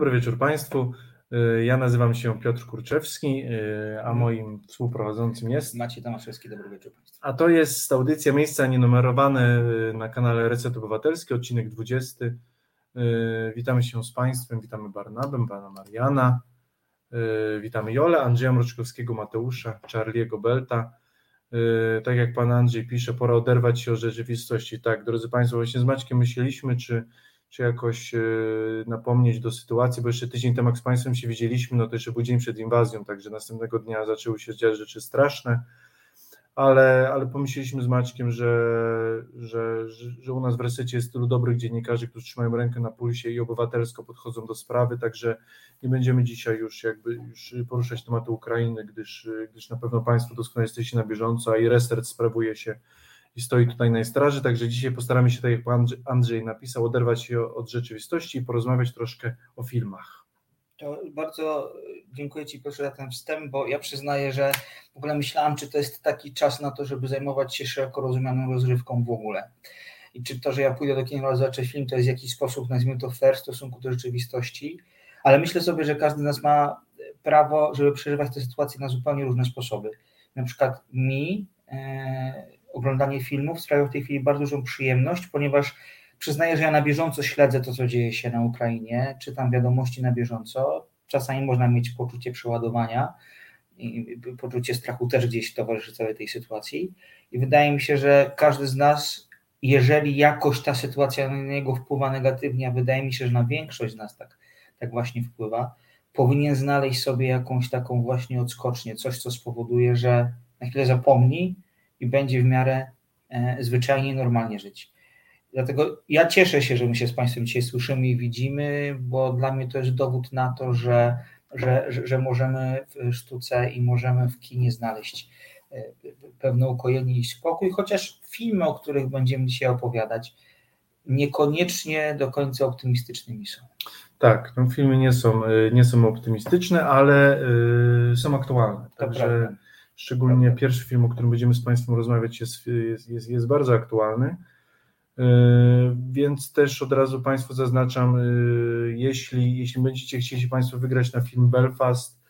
Dobry wieczór Państwu. Y, ja nazywam się Piotr Kurczewski, y, a moim współprowadzącym jest Maciej Tomaszewski. Dobry wieczór Państwu. A to jest audycja Miejsca Nienumerowane y, na kanale Reset Obywatelski, odcinek 20. Witamy się z Państwem, witamy Barnabem, Pana Mariana, witamy Jolę, Andrzeja Mroczkowskiego, Mateusza, Charliego Belta. Tak jak Pan Andrzej pisze, pora oderwać się od rzeczywistości. Tak, drodzy Państwo, właśnie z Maćkiem myśleliśmy, czy czy jakoś e, napomnieć do sytuacji, bo jeszcze tydzień temu jak z Państwem się widzieliśmy, no to jeszcze był dzień przed inwazją, także następnego dnia zaczęły się dziać rzeczy straszne, ale, ale pomyśleliśmy z Maćkiem, że, że, że, u nas w resecie jest tylu dobrych dziennikarzy, którzy trzymają rękę na pulsie i obywatelsko podchodzą do sprawy, także nie będziemy dzisiaj już jakby już poruszać tematu Ukrainy, gdyż, gdyż na pewno Państwo doskonale jesteście na bieżąco, a i restart sprawuje się i stoi tutaj na straży, także dzisiaj postaramy się, tak jak pan Andrzej napisał, oderwać się od rzeczywistości i porozmawiać troszkę o filmach. To bardzo dziękuję Ci proszę za ten wstęp, bo ja przyznaję, że w ogóle myślałam, czy to jest taki czas na to, żeby zajmować się szeroko rozumianą rozrywką w ogóle. I czy to, że ja pójdę do kina zobaczę film, to jest w jakiś sposób, nazwijmy to fair w stosunku do rzeczywistości, ale myślę sobie, że każdy z nas ma prawo, żeby przeżywać tę sytuację na zupełnie różne sposoby. Na przykład mi e, oglądanie filmów sprawia w tej chwili bardzo dużą przyjemność, ponieważ przyznaję, że ja na bieżąco śledzę to, co dzieje się na Ukrainie, czytam wiadomości na bieżąco. Czasami można mieć poczucie przeładowania i poczucie strachu też gdzieś towarzyszy całej tej sytuacji. I wydaje mi się, że każdy z nas, jeżeli jakoś ta sytuacja na niego wpływa negatywnie, a wydaje mi się, że na większość z nas tak, tak właśnie wpływa, powinien znaleźć sobie jakąś taką właśnie odskocznię, coś, co spowoduje, że na chwilę zapomni i będzie w miarę e, zwyczajnie, normalnie żyć. Dlatego ja cieszę się, że my się z Państwem dzisiaj słyszymy i widzimy, bo dla mnie to jest dowód na to, że, że, że możemy w sztuce i możemy w kinie znaleźć e, pewne ukojenie i spokój, chociaż filmy, o których będziemy dzisiaj opowiadać, niekoniecznie do końca optymistycznymi są. Tak, no filmy nie są, e, nie są optymistyczne, ale są aktualne. Także prawda. Szczególnie pierwszy film, o którym będziemy z Państwem rozmawiać, jest, jest, jest, jest bardzo aktualny. E, więc też od razu Państwu zaznaczam, e, jeśli, jeśli będziecie chcieli Państwo wygrać na film Belfast,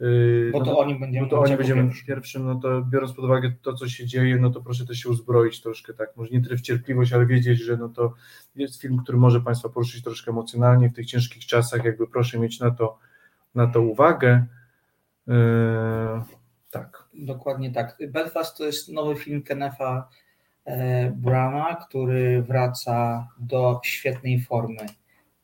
e, bo no to, oni będziemy, to oni będziemy pierwszym. pierwszym, no to biorąc pod uwagę to, co się dzieje, no to proszę też się uzbroić troszkę, tak, może nie tyle w cierpliwość, ale wiedzieć, że no to jest film, który może Państwa poruszyć troszkę emocjonalnie w tych ciężkich czasach, jakby proszę mieć na to, na to uwagę. Tak. Dokładnie tak. Belfast to jest nowy film Kenefa e, Brana, który wraca do świetnej formy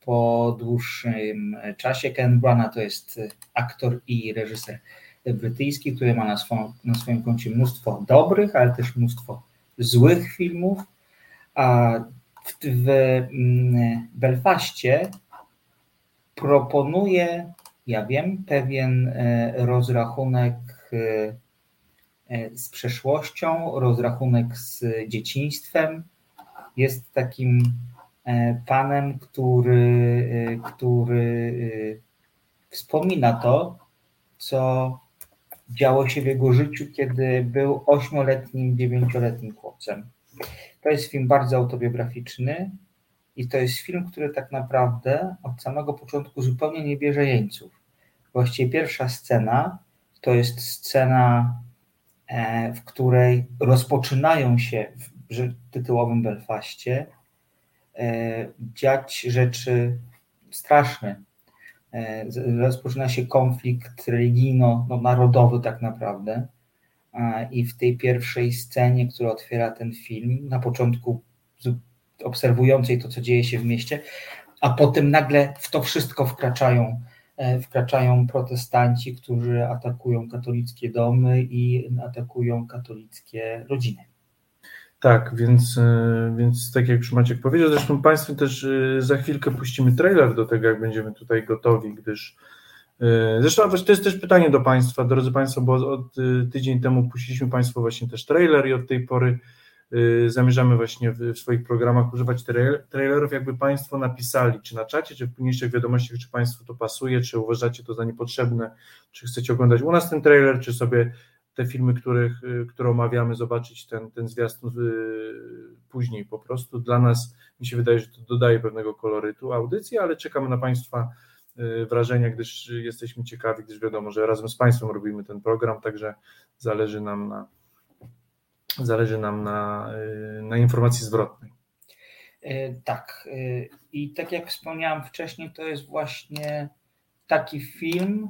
po dłuższym czasie. Ken Brana to jest aktor i reżyser brytyjski, który ma na, swą, na swoim koncie mnóstwo dobrych, ale też mnóstwo złych filmów. A w, w mm, Belfaście proponuje, ja wiem, pewien e, rozrachunek E, z przeszłością, rozrachunek z dzieciństwem. Jest takim e, panem, który, który wspomina to, co działo się w jego życiu, kiedy był ośmioletnim, dziewięcioletnim chłopcem. To jest film bardzo autobiograficzny i to jest film, który tak naprawdę od samego początku zupełnie nie bierze jeńców. Właściwie pierwsza scena to jest scena, e, w której rozpoczynają się w tytułowym Belfaście e, dziać rzeczy straszne. E, rozpoczyna się konflikt religijno-narodowy tak naprawdę. I w tej pierwszej scenie, która otwiera ten film, na początku obserwującej to, co dzieje się w mieście, a potem nagle w to wszystko wkraczają E, wkraczają protestanci, którzy atakują katolickie domy i atakują katolickie rodziny. Tak, więc, e, więc tak jak już Maciek powiedział, zresztą Państwu też e, za chwilkę puścimy trailer do tego, jak będziemy tutaj gotowi, gdyż zresztą to jest też pytanie do Państwa, drodzy Państwo, bo od tydzień temu puściliśmy Państwu właśnie też trailer i od tej pory zamierzamy właśnie w, swoich programach używać trailerów, jakby Państwo napisali, czy na czacie, czy w późniejszych wiadomościach, czy Państwu to pasuje, czy uważacie to za niepotrzebne, czy chcecie oglądać u nas ten trailer, czy sobie te filmy, których, y, które omawiamy, zobaczyć ten, ten zwiastun y, później po prostu. Dla nas mi się wydaje, że to dodaje pewnego kolorytu audycji, ale czekamy na Państwa wrażenia, gdyż jesteśmy ciekawi, gdyż wiadomo, że razem z Państwem robimy ten program, także zależy nam na, zależy nam na, na informacji zwrotnej. Tak. I tak jak wspomniałam wcześniej, to jest właśnie taki film,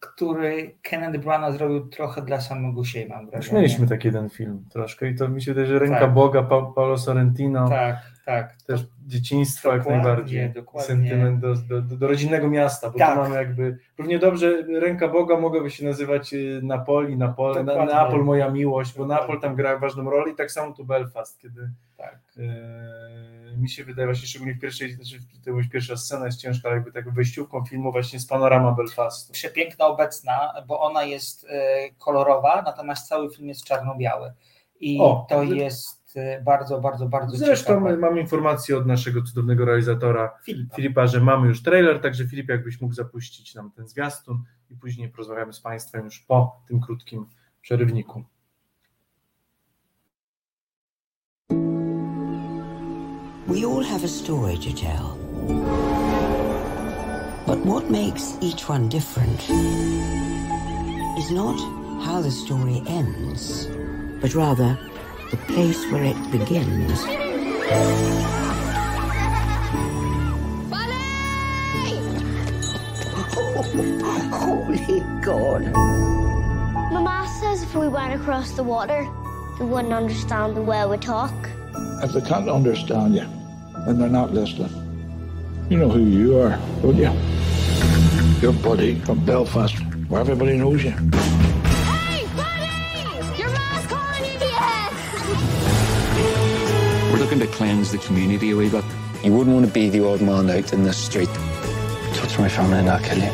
który Kenneth Branagh zrobił trochę dla samego siebie, mam wrażenie. mieliśmy taki jeden film troszkę i to mi się wydaje, że Ręka tak. Boga, pa Paolo Sorrentino. Tak, tak. Też dzieciństwo jak najbardziej. Dokładnie. Sentyment do, do, do, rodzinnego miasta, bo tak. tu mamy jakby równie dobrze Ręka Boga mogłaby się nazywać y, Napoli, Napole, na, Napol moja miłość, bo Napol tam gra ważną rolę i tak samo tu Belfast, kiedy tak. E, mi się wydaje właśnie szczególnie w pierwszej, znaczy to już pierwsza scena jest ciężka, ale jakby tak wejściówką filmu właśnie z panorama Belfastu. Przepiękna obecna, bo ona jest e, kolorowa, natomiast cały film jest czarno-biały. I o, to jest e, bardzo, bardzo, bardzo Zresztą ciekawe. mam informację od naszego cudownego realizatora Filipa. Filipa, że mamy już trailer, także Filip, jakbyś mógł zapuścić nam ten zwiastun i później porozmawiamy z Państwem już po tym krótkim przerywniku. We all have a story to tell. But what makes each one different is not how the story ends, but rather the place where it begins. holy God. Mama says if we went across the water, they wouldn't understand the way we talk. If they can't understand you, then they're not listening. You know who you are, don't you? Your buddy from Belfast, where everybody knows you. We're looking to cleanse the community a wee bit. You wouldn't want to be the old man out in the street. Touch my family and I'll kill you.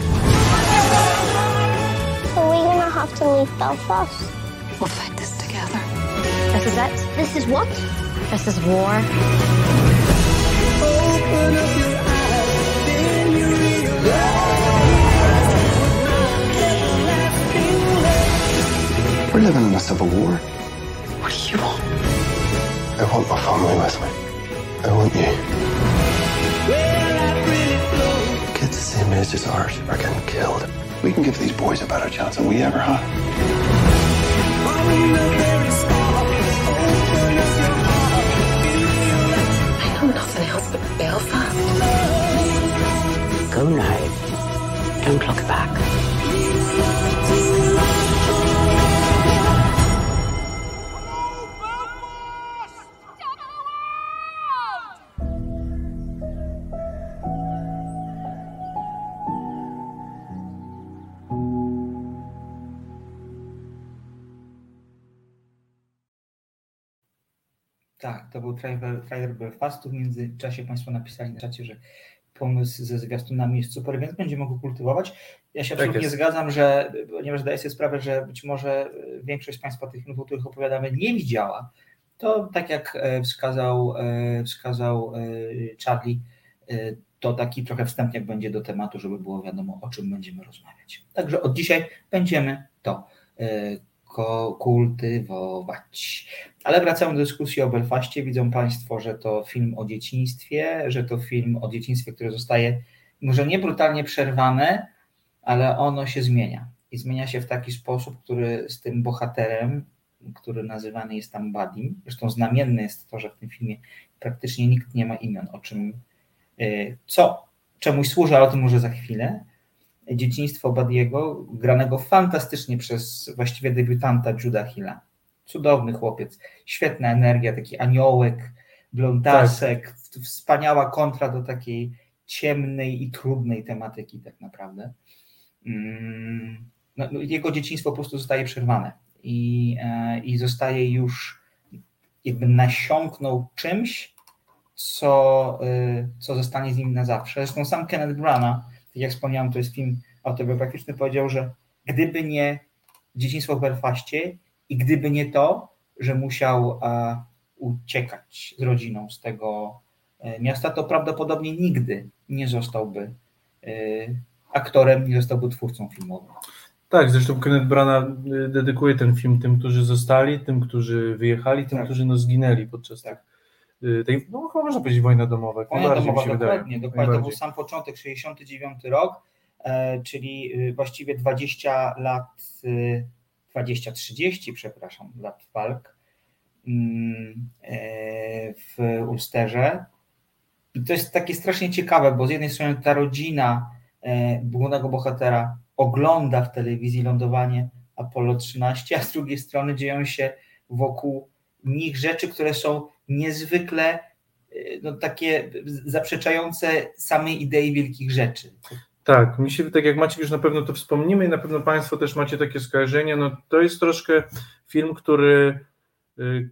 Are we gonna have to leave Belfast? We'll fight this together. This is it. This is what? This is war. We're living in a civil war. What do you want? I want my family with me. I want you. Kids the same age as ours are getting killed. We can give these boys a better chance than we ever had. I know nothing else but Belfast. Go now. Don't look back. To był trailer, trailer Belfastu. W międzyczasie Państwo napisali na czacie, że pomysł ze zwiastunami jest super, więc będziemy go kultywować. Ja się tak absolutnie zgadzam, że ponieważ zdaję sobie sprawę, że być może większość Państwa tych filmów, o których opowiadamy, nie widziała, to tak jak e, wskazał, e, wskazał e, Charlie, to taki trochę wstępniak będzie do tematu, żeby było wiadomo, o czym będziemy rozmawiać. Także od dzisiaj będziemy to kultywować. Ale wracamy do dyskusji o Belfaście. Widzą Państwo, że to film o dzieciństwie, że to film o dzieciństwie, które zostaje może nie brutalnie przerwane, ale ono się zmienia. I zmienia się w taki sposób, który z tym bohaterem, który nazywany jest tam Badim, zresztą znamienne jest to, że w tym filmie praktycznie nikt nie ma imion, o czym, y, co czemuś służy, ale o tym może za chwilę, dzieciństwo Badiego, granego fantastycznie przez właściwie debiutanta Juda Hilla. Cudowny chłopiec, świetna energia, taki aniołek, blondasek, tak. wspaniała kontra do takiej ciemnej i trudnej tematyki tak naprawdę. Mm, no, no, jego dzieciństwo po prostu zostaje przerwane i, e, i zostaje już jakby nasiąknął czymś, co, e, co zostanie z nim na zawsze. Zresztą sam Kenneth Branagh jak wspomniałem, to jest film autobiograficzny, powiedział, że gdyby nie dzieciństwo w Belfaście i gdyby nie to, że musiał a, uciekać z rodziną z tego e, miasta, to prawdopodobnie nigdy nie zostałby e, aktorem, nie zostałby twórcą filmowym. Tak, zresztą Kenneth Branagh e, dedykuje ten film tym, którzy zostali, tym, którzy wyjechali, tym, tak. którzy no, zginęli podczas tak. Y, tej, no chyba można powiedzieć wojna domowa. Wojna domowa, się dokładnie, wydaje. dokładnie. To był sam początek, 69 rok, e, czyli y, właściwie 20 lat, y, 20-30, przepraszam, lat walk mm, e, w Ulsterze. I to jest takie strasznie ciekawe, bo z jednej strony ta rodzina e, głównego bohatera ogląda w telewizji lądowanie Apollo 13, a z drugiej strony dzieją się wokół nich rzeczy, które są niezwykle e, no, takie zaprzeczające samej idei wielkich rzeczy. Tak, mi się, tak jak Maciek już na pewno to wspomnimy i na pewno Państwo też macie takie skojarzenia, no to jest troszkę film, który, y,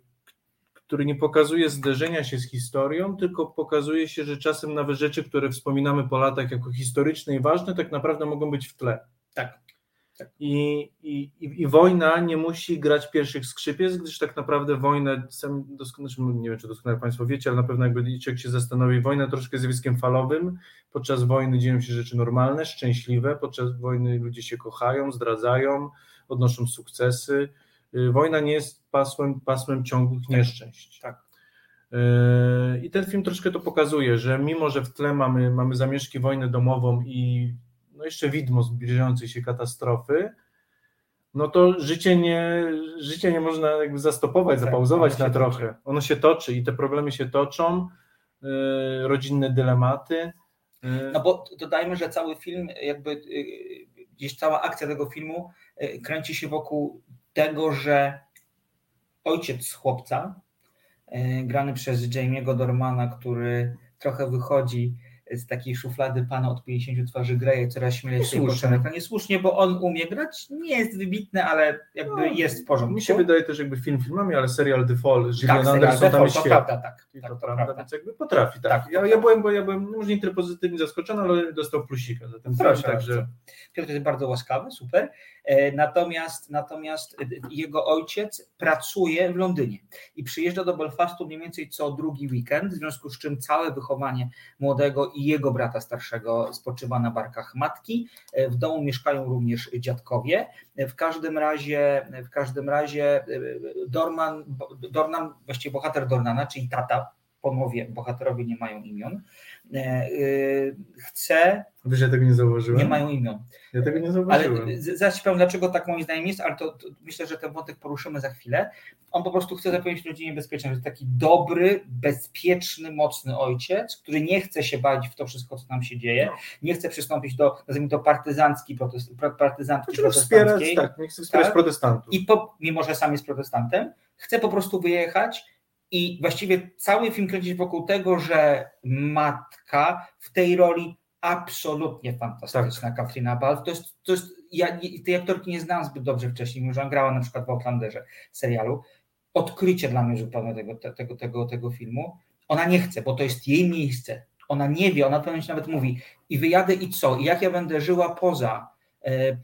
który nie pokazuje zderzenia się z historią, tylko pokazuje się, że czasem nawet rzeczy, które wspominamy po latach jako historyczne i ważne, tak naprawdę mogą być w tle. Tak. I, i, i, I wojna nie musi grać pierwszych skrzypiec, gdyż tak naprawdę wojna, sam doskonale, nie wiem czy doskonale Państwo wiecie, ale na pewno jakby człowiek się zastanowi, wojna troszkę zjawiskiem falowym. Podczas wojny dzieją się rzeczy normalne, szczęśliwe, podczas wojny ludzie się kochają, zdradzają, odnoszą sukcesy. Y, Wojna nie jest pasmem, pasmem ciągłych nieszczęść. tak. Yy, I ten film troszkę to pokazuje, że mimo, że w tle mamy, mamy zamieszki wojny domową i no jeszcze widmo zbliżającej się katastrofy, no to życie nie, życie nie można jakby zastopować, Tak, zapauzować na trochę. toczy. Ono się toczy i te problemy się toczą, yy, rodzinne dylematy. yy, No bo dodajmy, że cały film, jakby y, gdzieś cała akcja tego filmu y, kręci się wokół tego, że ojciec chłopca, y, grany przez Jamie'ego Dormana, który trochę wychodzi z takiej szuflady pana od 50 twarzy Greya, coraz śmielej się Słusznie. poczynka. No Niesłusznie, bo on umie grać, nie jest wybitny, ale jakby No, jest w porządku. Mi się wydaje też jakby film filmami, ale serial The Fall, tak, Gillian serial Anderson tam jest to świetny. prawda, tak. Tak to to prawda, prawda. więc jakby potrafi, tak. Tak, to ja, ja, byłem, bo ja byłem może nie tyle pozytywnie zaskoczony, ale dostał plusika za ten film, Proszę także. Piotr jest bardzo łaskawy, super. E, Natomiast, natomiast e, jego ojciec pracuje w Londynie i przyjeżdża do Belfastu mniej więcej co drugi weekend, w związku z czym całe wychowanie młodego i jego brata starszego spoczywa na barkach matki. W domu mieszkają również dziadkowie. W każdym razie, w każdym razie e, Dorman, Dornan, właściwie bohater Dornana, czyli tata, po mowie bohaterowie nie mają imion, chce, wiesz, ja tego nie zauważyłem. nie mają imion. Ja tego nie Ale zauważyłem. z- zaraz ci powiem, dlaczego tak moim zdaniem jest, ale to, to myślę, że ten wątek poruszymy za chwilę. On po prostu chce zapewnić rodzinie bezpieczeństwo. To jest taki dobry, bezpieczny, mocny ojciec, który nie chce się bać w to wszystko, co nam się dzieje. No. Nie chce przystąpić do, nazwijmy to, partyzancki protest, partyzantki Znaczy, wspierać, protestanckiej. tak, nie chcę wspierać Tak. protestantów. I po, mimo, że sam jest protestantem, chce po prostu wyjechać i właściwie cały film kręci się wokół tego, że matka w tej roli absolutnie fantastyczna, Tak. Katrina Balf. To jest, to jest, ja tej aktorki nie znałam zbyt dobrze wcześniej, mimo że ona grała na przykład w Outlanderze serialu. Odkrycie dla mnie zupełnie tego, te- tego, tego, tego filmu. Ona nie chce, bo to jest jej miejsce. Ona nie wie, ona w pewnym momencie nawet mówi i wyjadę i co? I jak ja będę żyła poza,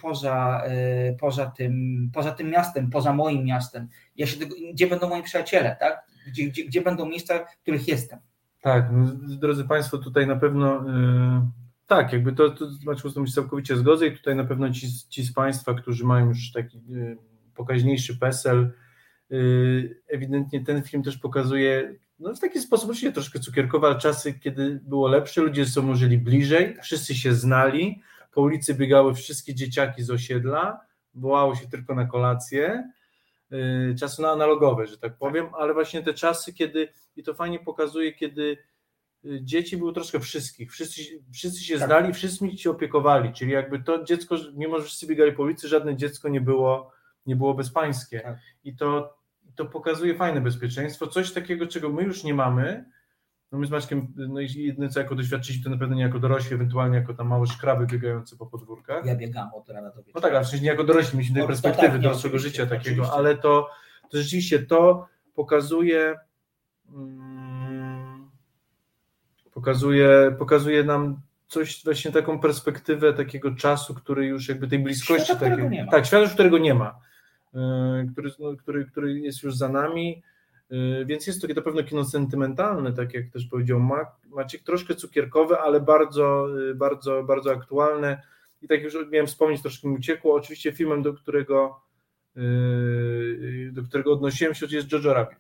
poza, e, poza, tym, poza tym miastem, poza moim miastem? Ja się gdzie będą moi przyjaciele, tak? Gdzie, gdzie, gdzie będą miejsca, w których jestem? Tak, no, drodzy Państwo, tutaj na pewno yy, tak, jakby to, to Maciu, z tym się całkowicie zgodzę i tutaj na pewno ci, ci z Państwa, którzy mają już taki yy, pokaźniejszy PESEL, yy, ewidentnie ten film też pokazuje no w taki sposób oczywiście troszkę cukierkowe, ale czasy, kiedy było lepsze, ludzie ze sobą żyli bliżej, wszyscy się znali, po ulicy biegały wszystkie dzieciaki z osiedla, wołało się tylko na kolację, yy, czasy na analogowe, że tak powiem, ale właśnie te czasy, kiedy i to fajnie pokazuje, kiedy y, dzieci były troszkę wszystkich, wszyscy, wszyscy się Tak. znali, wszyscy się opiekowali, czyli jakby to dziecko, mimo że wszyscy biegali po ulicy, żadne dziecko nie było, nie było bezpańskie Tak. i to, to pokazuje fajne bezpieczeństwo, coś takiego, czego my już nie mamy, no my z Maćkiem, no i jedyne co jako doświadczyliśmy, to na pewno nie jako dorośli, ewentualnie jako tam małe szkraby biegające po podwórkach. Ja biegam od rana do wieczora. No tak, ale przecież nie jako dorośli, mieliśmy tej No, perspektywy tak, dorosłego życia takiego, oczywiście. ale to, to rzeczywiście to pokazuje mm, pokazuje, pokazuje nam coś, właśnie taką perspektywę takiego czasu, który już jakby tej bliskości Świata, którego takiej, nie ma. tak, świata, którego nie ma, yy, który, no, który, który jest już za nami, więc jest to na pewno kino sentymentalne, tak jak też powiedział Ma- Maciek, troszkę cukierkowe, ale bardzo, yy, bardzo, bardzo aktualne i tak już miałem wspomnieć, troszkę mi uciekło, oczywiście filmem, do którego yy, do którego odnosiłem się, jest Jojo Rabbit.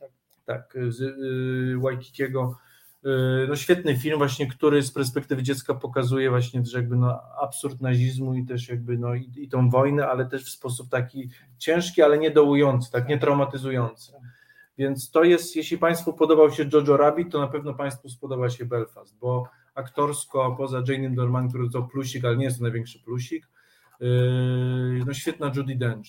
Tak. tak, z y, Waikitiego. Y, no świetny film właśnie, który z perspektywy dziecka pokazuje właśnie, że jakby no absurd nazizmu i też jakby no i, i tą wojnę, ale też w sposób taki ciężki, ale nie dołujący, tak, nie traumatyzujący. Więc to jest, jeśli Państwu podobał się Jojo Rabbit, to na pewno Państwu spodoba się Belfast, bo aktorsko, poza Jane'em Dorman, który to plusik, ale nie jest to największy plusik, yy, no świetna Judy Dench.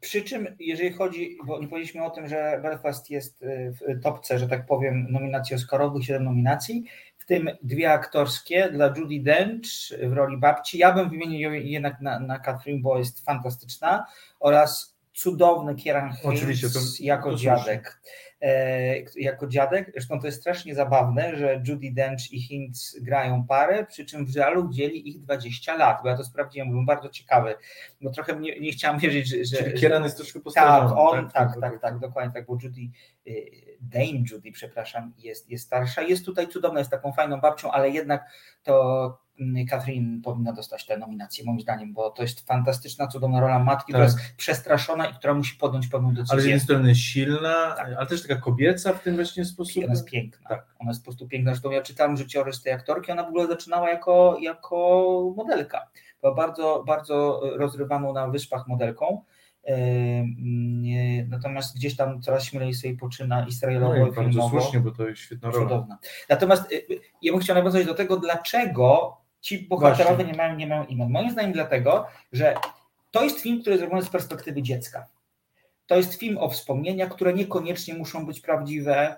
Przy czym, jeżeli chodzi, bo nie powiedzieliśmy o tym, że Belfast jest y, w topce, że tak powiem, nominacji Oscarowych, 7 nominacji, w tym dwie aktorskie dla Judy Dench w roli babci. Ja bym wymienił jednak na, na Catherine, bo jest fantastyczna, oraz cudowny Kieran Oczywiście, to, jako to dziadek. E, jako dziadek. Zresztą to jest strasznie zabawne, że Judy Dench i Hintz grają parę, przy czym w realu dzieli ich 20 lat, bo ja to sprawdziłem, byłem bardzo ciekawy, bo trochę nie, nie chciałam wierzyć, że... że Czyli Kieran jest troszkę postawiony. Tak, on, tak, tak, tak, tak, dokładnie tak, bo Judy, y, Dame Judy, przepraszam, jest, jest starsza, jest tutaj cudowna, jest taką fajną babcią, ale jednak to Katrin powinna dostać tę nominację, moim zdaniem, bo to jest fantastyczna, cudowna rola matki, tak. która jest przestraszona i która musi podjąć pewną decyzję. Ale z jednej strony silna, tak. ale też taka kobieca w tym właśnie sposób. Ona jest piękna. Tak. Ona jest po prostu piękna. Zresztą ja czytałem życiorys tej aktorki, ona w ogóle zaczynała jako, jako modelka. Była bardzo, bardzo rozrywaną na wyspach modelką. Natomiast gdzieś tam coraz śmielej sobie poczyna Izraelowo no i bardzo słusznie, bo to jest świetna rola. Cudowna. Natomiast y, y, ja bym chciał nawiązać do tego, dlaczego ci bohaterowie nie mają, nie mają imion. Moim zdaniem dlatego, że to jest film, który jest zrobiony z perspektywy dziecka. To jest film o wspomnieniach, które niekoniecznie muszą być prawdziwe.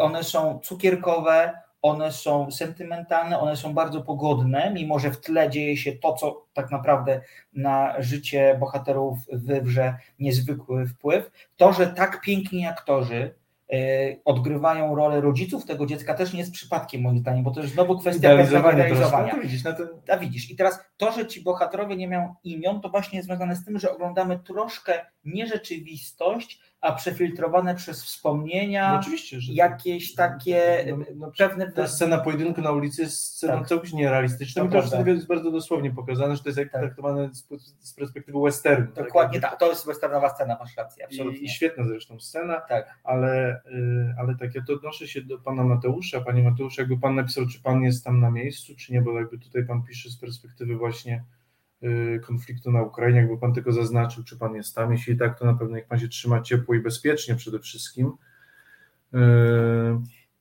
One są cukierkowe, one są sentymentalne, one są bardzo pogodne, mimo że w tle dzieje się to, co tak naprawdę na życie bohaterów wywrze niezwykły wpływ. To, że tak piękni aktorzy odgrywają rolę rodziców tego dziecka też nie jest przypadkiem moim zdaniem, bo to jest znowu kwestia realizowania. No widzisz, ten... A widzisz, i teraz to, że ci bohaterowie nie mają imion, to właśnie jest związane z tym, że oglądamy troszkę nierzeczywistość, a przefiltrowane przez wspomnienia, no oczywiście, że jakieś takie no, no, pewne... Ta scena pojedynku na ulicy jest sceną tak. całkowicie nierealistyczną i to jest bardzo dosłownie pokazane, że to jest jak tak. traktowane z, z perspektywy westernu. Tak? Dokładnie tak, tak. to jest westernowa scena, masz rację, absolutnie. I, i świetna zresztą scena, tak. ale, y, ale tak, ja to odnoszę się do pana Mateusza, panie Mateuszu, jakby pan napisał, czy pan jest tam na miejscu, czy nie, bo jakby tutaj pan pisze z perspektywy właśnie konfliktu na Ukrainie, jakby Pan tego zaznaczył, czy Pan jest tam, jeśli tak, to na pewno niech Pan się trzyma ciepło i bezpiecznie przede wszystkim. Y,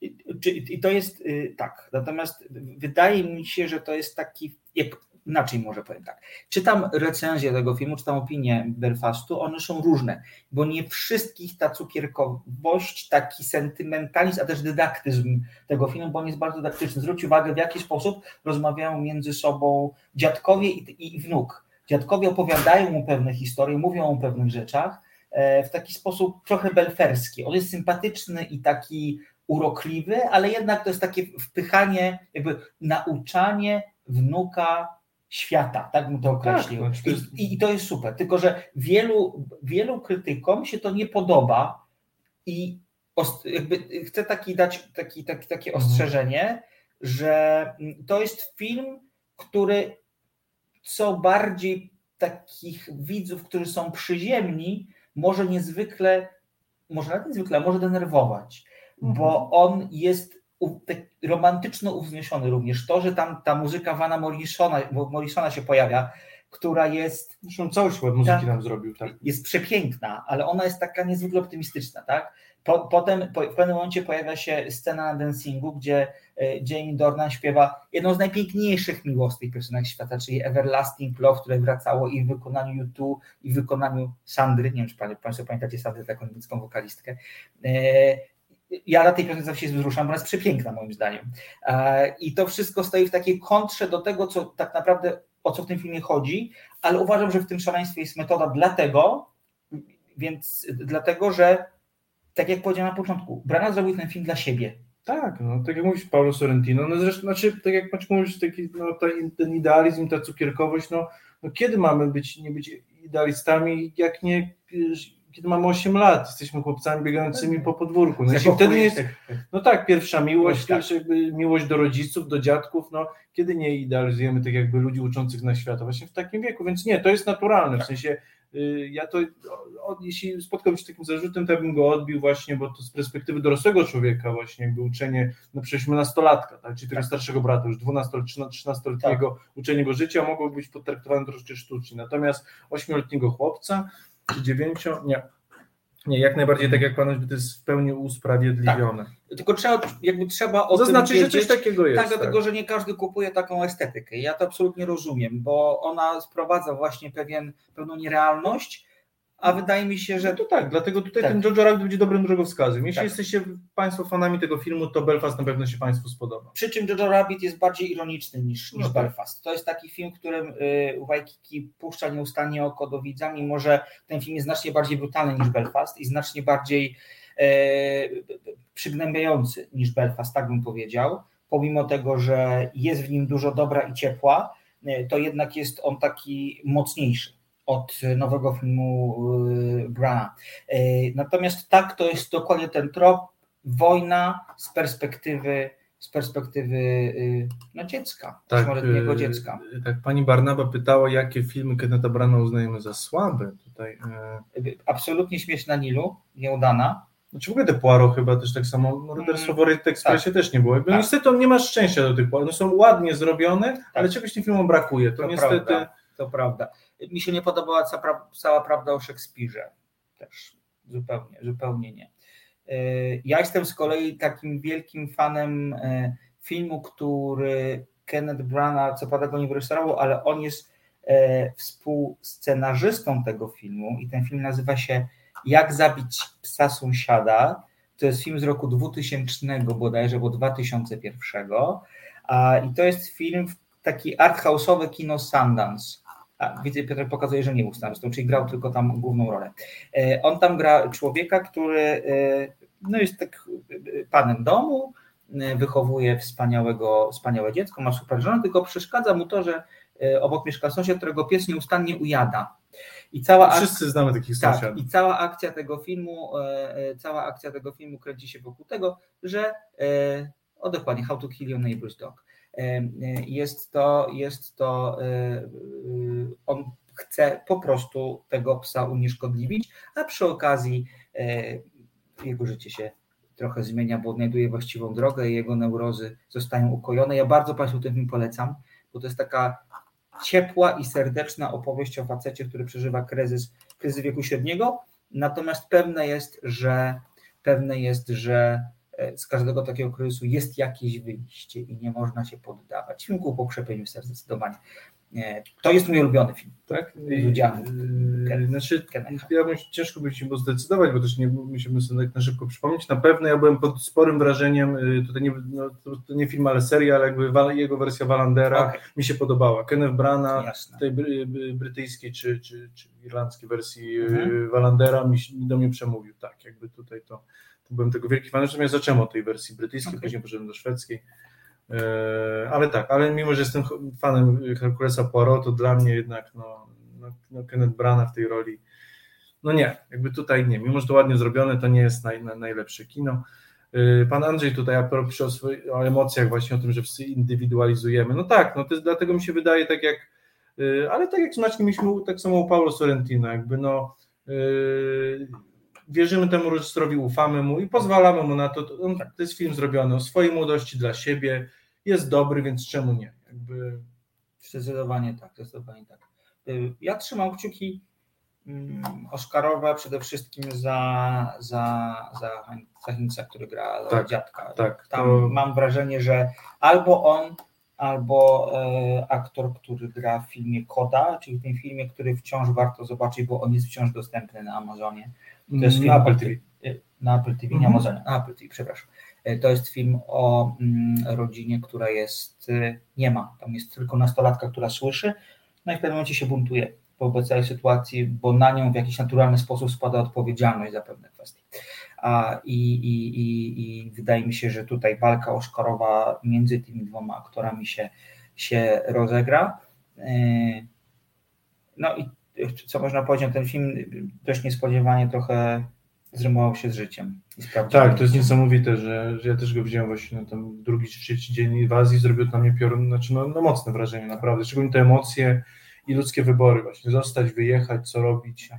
I, i to jest y, tak, natomiast wydaje mi się, że to jest taki, jak inaczej może powiem tak. Czytam recenzję tego filmu, czytam opinię Belfastu, one są różne, bo nie wszystkich ta cukierkowość, taki sentymentalizm, a też dydaktyzm tego filmu, bo on jest bardzo dydaktyczny. Zwróć uwagę, w jaki sposób rozmawiają między sobą dziadkowie i, i wnuk. Dziadkowie opowiadają mu pewne historie, mówią o pewnych rzeczach e, w taki sposób trochę belferski. On jest sympatyczny i taki urokliwy, ale jednak to jest takie wpychanie, jakby nauczanie wnuka świata, tak bym to tak, określił. Tak, to jest... I, I, to jest super, tylko że wielu, wielu krytykom się to nie podoba i jakby chcę taki dać taki, taki, takie mhm. ostrzeżenie, że to jest film, który co bardziej takich widzów, którzy są przyziemni, może niezwykle, może nawet niezwykle, może denerwować, mhm. bo on jest romantyczno uwzniesiony również. To, że tam ta muzyka Vana Morrisona, Morrisona się pojawia, która jest. Zresztą cały świat muzyki nam zrobił, tak. Jest przepiękna, ale ona jest taka niezwykle optymistyczna, tak? Po, potem po, w pewnym momencie pojawia się scena na dancingu, gdzie e, Jamie Dornan śpiewa jedną z najpiękniejszych miłosnych piosenek świata, czyli Everlasting Love, które wracało i w wykonaniu U2, i w wykonaniu Sandry, nie wiem czy Państwo pamiętacie Sandrę, taką niemiecką wokalistkę, e, ja na tej piosence się wzruszam, bo jest przepiękna moim zdaniem. E, I to wszystko stoi w takiej kontrze do tego, co tak naprawdę o co w tym filmie chodzi, ale uważam, że w tym szaleństwie jest metoda dlatego, więc dlatego, że tak jak powiedziałem na początku, Brana zrobił ten film dla siebie. Tak, no, tak jak mówisz Paulo Sorrentino, no zresztą, znaczy, tak jak mówisz, taki, no, ten idealizm, ta cukierkowość, no, no kiedy mamy być, nie być idealistami, jak nie kiedy mamy 8 lat, jesteśmy chłopcami biegającymi po podwórku. No, jeśli wtedy jest, no tak, pierwsza miłość, tak. pierwsza jakby miłość do rodziców, do dziadków, no kiedy nie idealizujemy tak jakby ludzi uczących na świata, właśnie w takim wieku, więc nie, to jest naturalne, w tak. sensie y, ja to, jeśli spotkałbym się z takim zarzutem, to ja bym go odbił właśnie, bo to z perspektywy dorosłego człowieka właśnie jakby uczenie, no przecież nastolatka, tak, czyli tego tak. starszego brata, już 12-13-letniego, tak. uczenie go życia mogło być potraktowane troszkę sztucznie, natomiast 8-letniego chłopca, czy 9, nie, nie, jak najbardziej tak jak pan to jest w pełni usprawiedliwione. Tak. Tylko trzeba, jakby trzeba o tym wiedzieć, że coś takiego jest. Tak, tak, dlatego, że nie każdy kupuje taką estetykę. Ja to absolutnie rozumiem, bo ona sprowadza właśnie pewien, pewną nierealność, a wydaje mi się, że. No to tak, dlatego tutaj tak. ten Jojo Rabbit będzie dobrym drogowskazem. Jeśli tak. jesteście Państwo fanami tego filmu, to Belfast na pewno się Państwu spodoba. Przy czym Jojo Rabbit jest bardziej ironiczny niż, niż no tak. Belfast. To jest taki film, którym y, Waikiki puszcza nieustannie oko do widza, mimo że ten film jest znacznie bardziej brutalny niż Belfast i znacznie bardziej y, przygnębiający niż Belfast, tak bym powiedział. Pomimo tego, że jest w nim dużo dobra i ciepła, y, to jednak jest on taki mocniejszy od nowego filmu y, Brana. Y, natomiast tak, to jest dokładnie ten trop, wojna z perspektywy z perspektywy y, no, dziecka, tak, ośmioletniego dziecka. Tak, pani Barnaba pytała, jakie filmy Kenneta Brana uznajemy za słabe. Tutaj, Absolutnie śmieszna Nilu, nieudana. Znaczy w ogóle te Poirot chyba też tak samo, Morderstwo w Orient Expressie tak. też nie było. Tak. Niestety on nie ma szczęścia do tych Poirot, one są ładnie zrobione, tak. ale czegoś tym filmom brakuje. To, to niestety... Prawda. To prawda. Mi się nie podobała cała, prawda o Szekspirze. Też zupełnie, zupełnie nie. E, ja jestem z kolei takim wielkim fanem e, filmu, który Kenneth Branagh, co prawda go nie wyreżyserował, ale on jest e, współscenarzystą tego filmu i ten film nazywa się Jak zabić psa sąsiada. To jest film z roku 2000 bodajże, bo 2001. I to jest film taki arthouse'owy kino Sundance. A, widzę, Piotr pokazuje, że nie był starostą, czyli grał tylko tam główną rolę. E, on tam gra człowieka, który e, no jest tak e, panem domu, wychowuje wspaniałego, wspaniałe dziecko, ma super żonę, tylko przeszkadza mu to, że obok mieszka sąsiad, którego pies nieustannie ujada. I cała Wszyscy ak- znamy takich tak, sąsiadów. I cała akcja tego filmu, cała akcja tego filmu kręci się wokół tego, że o dokładnie How to Kill Your Neighbor's Dog jest to, jest to, e, on chce po prostu tego psa unieszkodliwić, a przy okazji jego życie się trochę zmienia, bo odnajduje właściwą drogę i jego neurozy zostają ukojone. Ja bardzo Państwu ten film polecam, bo to jest taka ciepła i serdeczna opowieść o facecie, który przeżywa kryzys, kryzys wieku średniego, natomiast pewne jest, że pewne jest, że z każdego takiego kryzysu jest jakieś wyjście i nie można się poddawać. Film ku pokrzepieniu serca zdecydowanie. E, to jest mój ulubiony film. Tak? Z udziałem. Yy, znaczy, ja bym ciężko by się było zdecydować, bo też nie musimy sobie tak na szybko przypomnieć. Na pewno ja byłem pod sporym wrażeniem, tutaj nie, no, to nie film, ale seria, ale jakby jego wersja Walandera okay. mi się podobała. Kenneth Brana, tej brytyjskiej czy, czy, czy irlandzkiej wersji mhm. Walandera mi, do mnie przemówił. Tak, jakby tutaj to byłem tego wielki fan, natomiast zacząłem od tej wersji brytyjskiej, okay. później poszedłem do szwedzkiej. E, ale tak, ale mimo, że jestem fanem Herkulesa Poirot, to dla mnie jednak no, no, no Kenneth Branagh w tej roli, no nie, jakby tutaj nie, mimo, że to ładnie zrobione, to nie jest naj, najlepsze kino. E, pan Andrzej tutaj propos o, swoich, o emocjach, właśnie o tym, że wszyscy indywidualizujemy. No tak, no to jest, dlatego mi się wydaje tak jak, e, ale tak jak z Maćkiem mieliśmy tak samo u Paulo Sorrentino, jakby no wierzymy temu reżysserowi, ufamy mu i pozwalamy mu na to. To, tak, to jest film zrobiony o swojej młodości dla siebie, jest dobry, więc czemu nie? Jakby... Zdecydowanie tak, zdecydowanie tak. Y, ja trzymam kciuki mm, Oscarowe przede wszystkim za, za, za, za Chińca, który gra tak, dziadka. Tak, Tam to... mam wrażenie, że albo on, albo e, aktor, który gra w filmie Koda, czyli w tym filmie, który wciąż warto zobaczyć, bo on jest wciąż dostępny na Amazonie. To jest film na Apple TV. Na Apple TV, nie mhm. Amazonie, na Apple TV, przepraszam. E, to jest film o mm, rodzinie, która jest, e, nie ma, tam jest tylko nastolatka, która słyszy, no i w pewnym momencie się buntuje wobec całej sytuacji, bo na nią w jakiś naturalny sposób spada odpowiedzialność za pewne kwestie. A, i, i, i, I wydaje mi się, że tutaj walka Oscarowa między tymi dwoma aktorami się, się rozegra. E, no i co można powiedzieć, ten film dość niespodziewanie trochę zrymował się z życiem. Tak, to jest niesamowite, że, że ja też go widziałem właśnie na ten drugi czy trzeci dzień w Azji, zrobił na mnie piorun, znaczy no, no mocne wrażenie naprawdę, szczególnie te emocje i ludzkie wybory właśnie, zostać, wyjechać, co robić.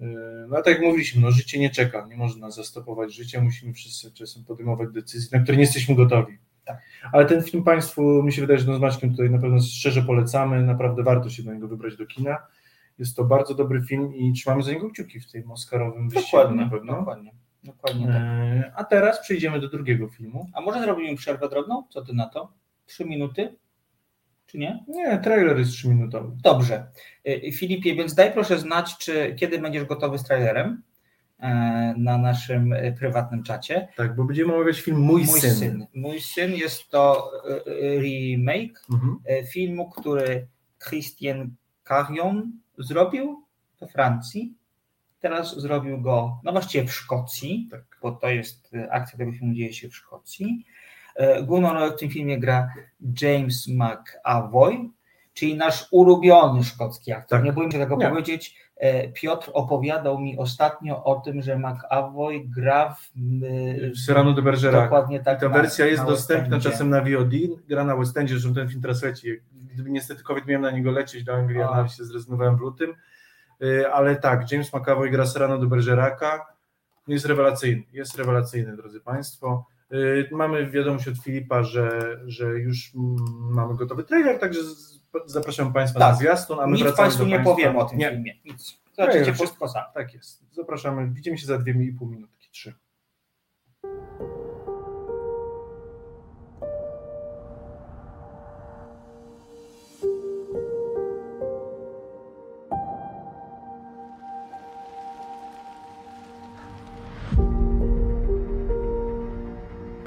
Yy, no tak jak mówiliśmy, no życie nie czeka, nie można zastopować życia, musimy wszyscy czasem podejmować decyzje, na które nie jesteśmy gotowi. Tak. Ale ten film Państwu, mi się wydaje, że no z Maćkiem tutaj na pewno szczerze polecamy, naprawdę warto się do niego wybrać do kina. Jest to bardzo dobry film i trzymamy za niego kciuki w tym Oscarowym wyścigu Dokładnie, na pewno. dokładnie. Dokładnie tak. Yy, A teraz przejdziemy do drugiego filmu. A może zrobimy przerwę drobną? Co ty na to? Trzy minuty? Czy nie? Nie, trailer jest 3-minutowy. Dobrze. Y, Filipie, więc daj proszę znać, czy kiedy będziesz gotowy z trailerem e, na naszym e, prywatnym czacie. Tak, bo będziemy omawiać film Mój, syn. Mój syn jest to e, e, remake Mhm. e, filmu, który Christian Carion zrobił we Francji. Teraz zrobił go, no właściwie w Szkocji, Tak. bo to jest e, akcja tego filmu dzieje się w Szkocji. E, Główną rolę w tym filmie gra James McAvoy, czyli nasz ulubiony szkocki aktor. Tak. Nie boję się tego Nie. powiedzieć. E, Piotr opowiadał mi ostatnio o tym, że McAvoy gra w, e, Z Cyrano de Bergerac. dokładnie tak. I ta na- wersja jest na dostępna czasem na VOD, gra na West Endzie, że ten film teraz leci. Gdyby niestety COVID miałem na niego lecieć do Anglii, ale się zrezygnowałem w lutym. Y, Ale tak, James McAvoy gra Serrano de Bergeraca. Jest rewelacyjny, jest rewelacyjny, drodzy Państwo. Y, Mamy wiadomość od Filipa, że, że już mamy gotowy trailer, także zapraszam Państwa Tak. na zwiastun, a my Nic wracamy Państwu do nie Państwa. powiemy o tym Nie, filmie. Nic. Zobaczycie Trailer, wszystko sam. Tak jest. Zapraszamy. Widzimy się za dwie i pół minutki, trzy.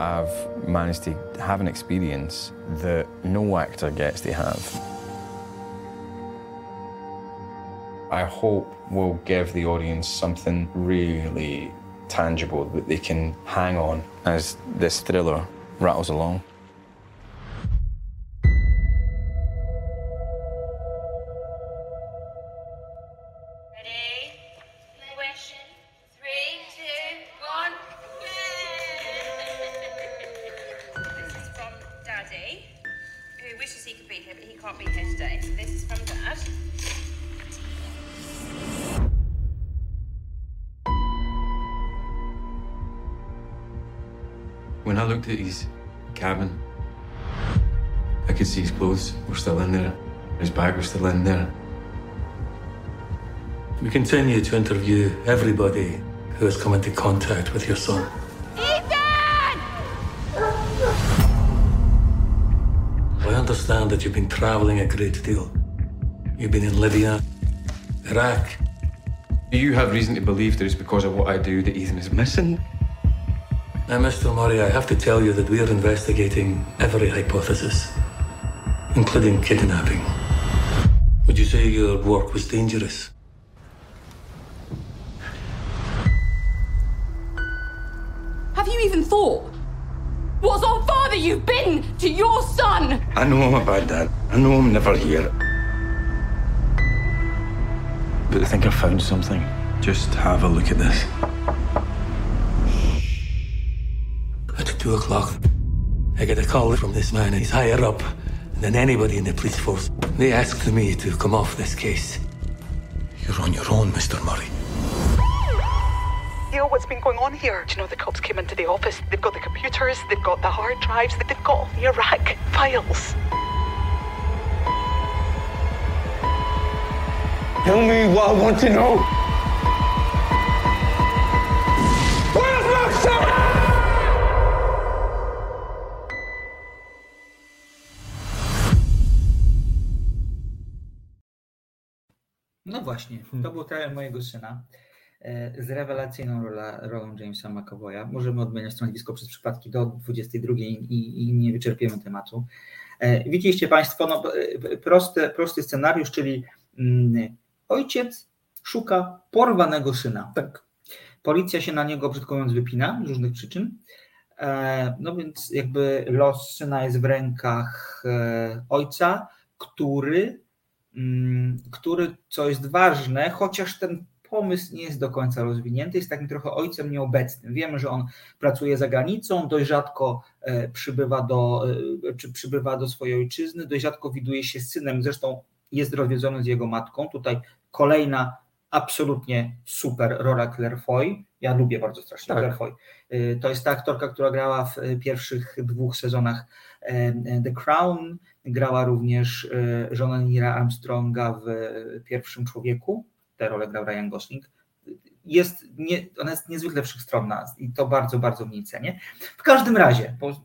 I've managed to have an experience that no actor gets to have. I hope we'll give the audience something really tangible that they can hang on as this thriller rattles along. Bag still in there. We continue to interview everybody who has come into contact with your son. Ethan! I understand that you've been traveling a great deal. You've been in Libya, Iraq. Do you have reason to believe that it's because of what I do that Ethan is missing? Now, Mr. Murray, I have to tell you that we are investigating every hypothesis, including kidnapping. Would you say your work was dangerous? Have you even thought? What sort of father you've been to your son? I know I'm a bad dad. I know I'm never here. But I think I found something. Just have a look at this. At two o'clock, I get a call from this man. He's higher up than anybody in the police force. They asked me to come off this case. You're on your own, Mr. Murray. You know what's been going on here? Do you know the cops came into the office? They've got the computers, they've got the hard drives, they've got all the Iraq files. Tell me what I want to know. No właśnie, to był trailer mojego syna e, z rewelacyjną rola, rolą Jamesa McAvoya. Możemy odmieniać stanowisko przez przypadki do 22 i, i nie wyczerpiemy tematu. E, Widzieliście Państwo no, e, prosty, prosty scenariusz, czyli mm, ojciec szuka porwanego syna. Tak. Policja się na niego, brzydko mówiąc, wypina z różnych przyczyn. No więc jakby los syna jest w rękach ojca, który, który, co jest ważne, chociaż ten pomysł nie jest do końca rozwinięty, jest takim trochę ojcem nieobecnym. Wiemy, że on pracuje za granicą, dość rzadko e, przybywa do, e, czy przybywa do swojej ojczyzny, dość rzadko widuje się z synem. Zresztą jest rozwiązany z jego matką. Tutaj kolejna absolutnie super rola Claire Foy. Ja lubię bardzo strasznie Tak. Claire Foy. Y, To jest ta aktorka, która grała w pierwszych dwóch sezonach e, e, The Crown. Grała również e, żonę Nira Armstronga w e, Pierwszym Człowieku. Tę rolę grał Ryan Gosling. Jest nie, ona jest niezwykle wszechstronna i to bardzo, bardzo w niej cenię. W każdym razie, bo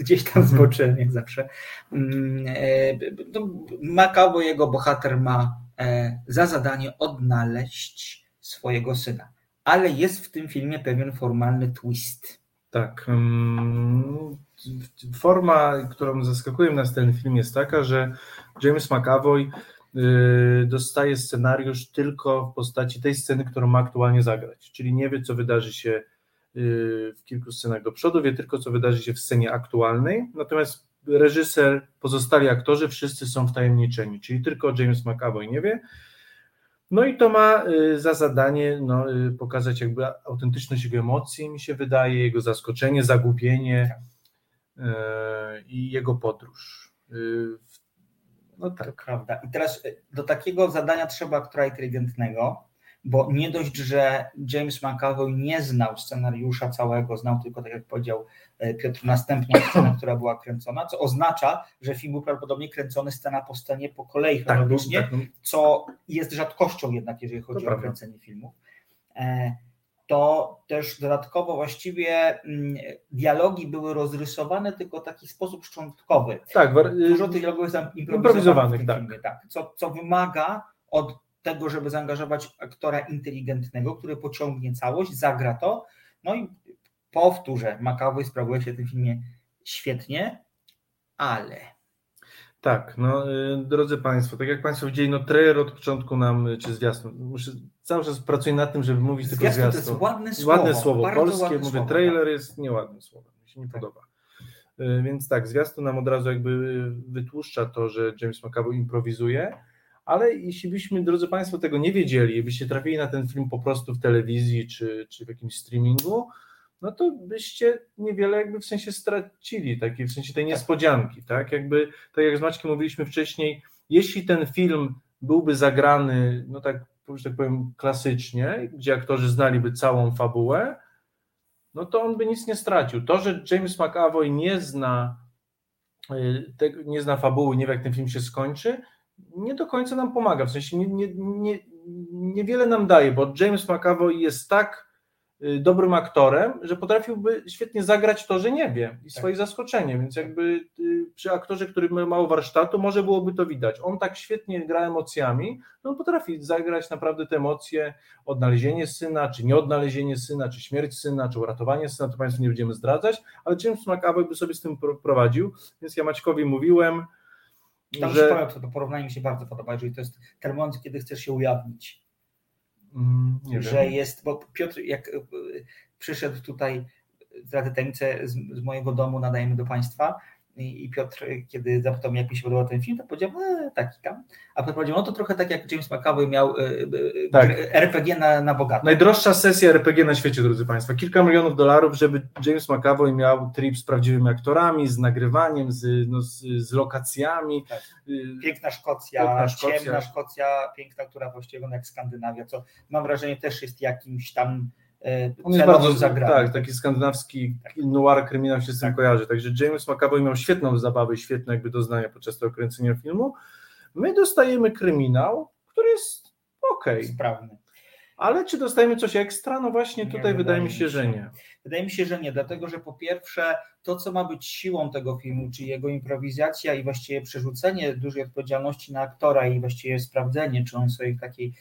gdzieś tam zboczyłem jak zawsze, mm, e, to Macabo, jego bohater ma e, za zadanie odnaleźć swojego syna. Ale jest w tym filmie pewien formalny twist. Tak. mm, Forma, którą zaskakuje nas ten film jest taka, że James McAvoy y, dostaje scenariusz tylko w postaci tej sceny, którą ma aktualnie zagrać. Czyli nie wie, co wydarzy się y, w kilku scenach do przodu, wie tylko, co wydarzy się w scenie aktualnej. Natomiast reżyser, pozostali aktorzy, wszyscy są wtajemniczeni, czyli tylko James McAvoy nie wie. No i to ma y, za zadanie no, pokazać jakby autentyczność jego emocji, mi się wydaje, jego zaskoczenie, zagubienie y, i jego podróż. Y, No To tak. prawda. I teraz y, do takiego zadania trzeba aktora inteligentnego, bo nie dość, że James McAvoy nie znał scenariusza całego, znał tylko, tak jak powiedział e, Piotr, następną scenę, która była kręcona, co oznacza, że film był prawdopodobnie kręcony scena po scenie po kolei Tak, no, chronologicznie, tak, no, co jest rzadkością jednak, jeżeli chodzi o prawda. kręcenie filmów. To też dodatkowo właściwie mm, dialogi były rozrysowane tylko w taki sposób szczątkowy. tak, Dużo tych dialogów jest tam improwizowanych tak. filmie, tak. Co, co wymaga od tego, żeby zaangażować aktora inteligentnego, który pociągnie całość, zagra to. No i powtórzę, McAvoy sprawuje się w tym filmie świetnie, ale Tak, no y, drodzy Państwo, tak jak Państwo widzieli, no trailer od początku nam, y, czy zwiastun, muszę, cały czas pracuję nad tym, żeby mówić tylko Zwiastun to zwiastun. jest ładne słowo, Ładne słowo polskie, ładne mówię, słowo, tak. trailer jest nieładnym słowem, mi się nie podoba. Y, Więc tak, zwiastun nam od razu jakby wytłuszcza to, że James McAvoy improwizuje, ale jeśli byśmy, drodzy Państwo, tego nie wiedzieli, byście trafili na ten film po prostu w telewizji czy, czy w jakimś streamingu, no to byście niewiele jakby w sensie stracili, takiej w sensie tej niespodzianki, tak? Jakby, tak jak z Maćkiem mówiliśmy wcześniej, jeśli ten film byłby zagrany, no tak, że tak powiem, klasycznie, gdzie aktorzy znaliby całą fabułę, no to on by nic nie stracił. To, że James McAvoy nie zna, y, nie zna fabuły, nie wie jak ten film się skończy, nie do końca nam pomaga, w sensie nie, nie, nie, niewiele nam daje, bo James McAvoy jest tak dobrym aktorem, że potrafiłby świetnie zagrać to, że nie wie i swoje zaskoczenie, więc jakby y, przy aktorze, który ma mało warsztatu, może byłoby to widać. On tak świetnie gra emocjami, no potrafi zagrać naprawdę te emocje, odnalezienie syna, czy nieodnalezienie syna, czy śmierć syna, czy uratowanie syna, to Państwu nie będziemy zdradzać, ale James McAvoy by sobie z tym pro- prowadził, więc ja Maćkowi mówiłem, tam że... to, to porównanie mi się bardzo podoba, jeżeli to jest ten moment, kiedy chcesz się ujawnić. Mm, nie że wiem. jest, bo Piotr jak y, przyszedł tutaj, zdradzę tajemnicę, z, z mojego domu nadajemy do Państwa i, i Piotr, kiedy zapytał mnie, jak mi się podobał ten film, to powiedział, e, taki tam, a potem powiedział, no to trochę tak jak James McAvoy miał y, y, Tak. RPG na, na bogato. Najdroższa sesja RPG na świecie, drodzy Państwo. Kilka milionów dolarów, żeby James McAvoy miał trip z prawdziwymi aktorami, z nagrywaniem, z, no, z, z lokacjami. Tak. Y, Piękna Szkocja, Piękna Szkocja. ciemna Szkocja, piękna, która właściwie wygląda jak Skandynawia, co mam wrażenie też jest jakimś tam e, On jest bardzo zagranym. tak, taki skandynawski noir kryminał się z tym kojarzy. Także James McAvoy miał świetną zabawę, i świetne jakby doznania podczas tego kręcenia filmu. My dostajemy kryminał, który jest okej, Sprawny. ale czy dostajemy coś ekstra? No właśnie Nie, tutaj wydaje mi się, że nie. Wydaje mi się, że nie, dlatego że po pierwsze to, co ma być siłą tego filmu, czyli jego improwizacja i właściwie przerzucenie dużej odpowiedzialności na aktora i właściwie sprawdzenie, czy on sobie w takiej e,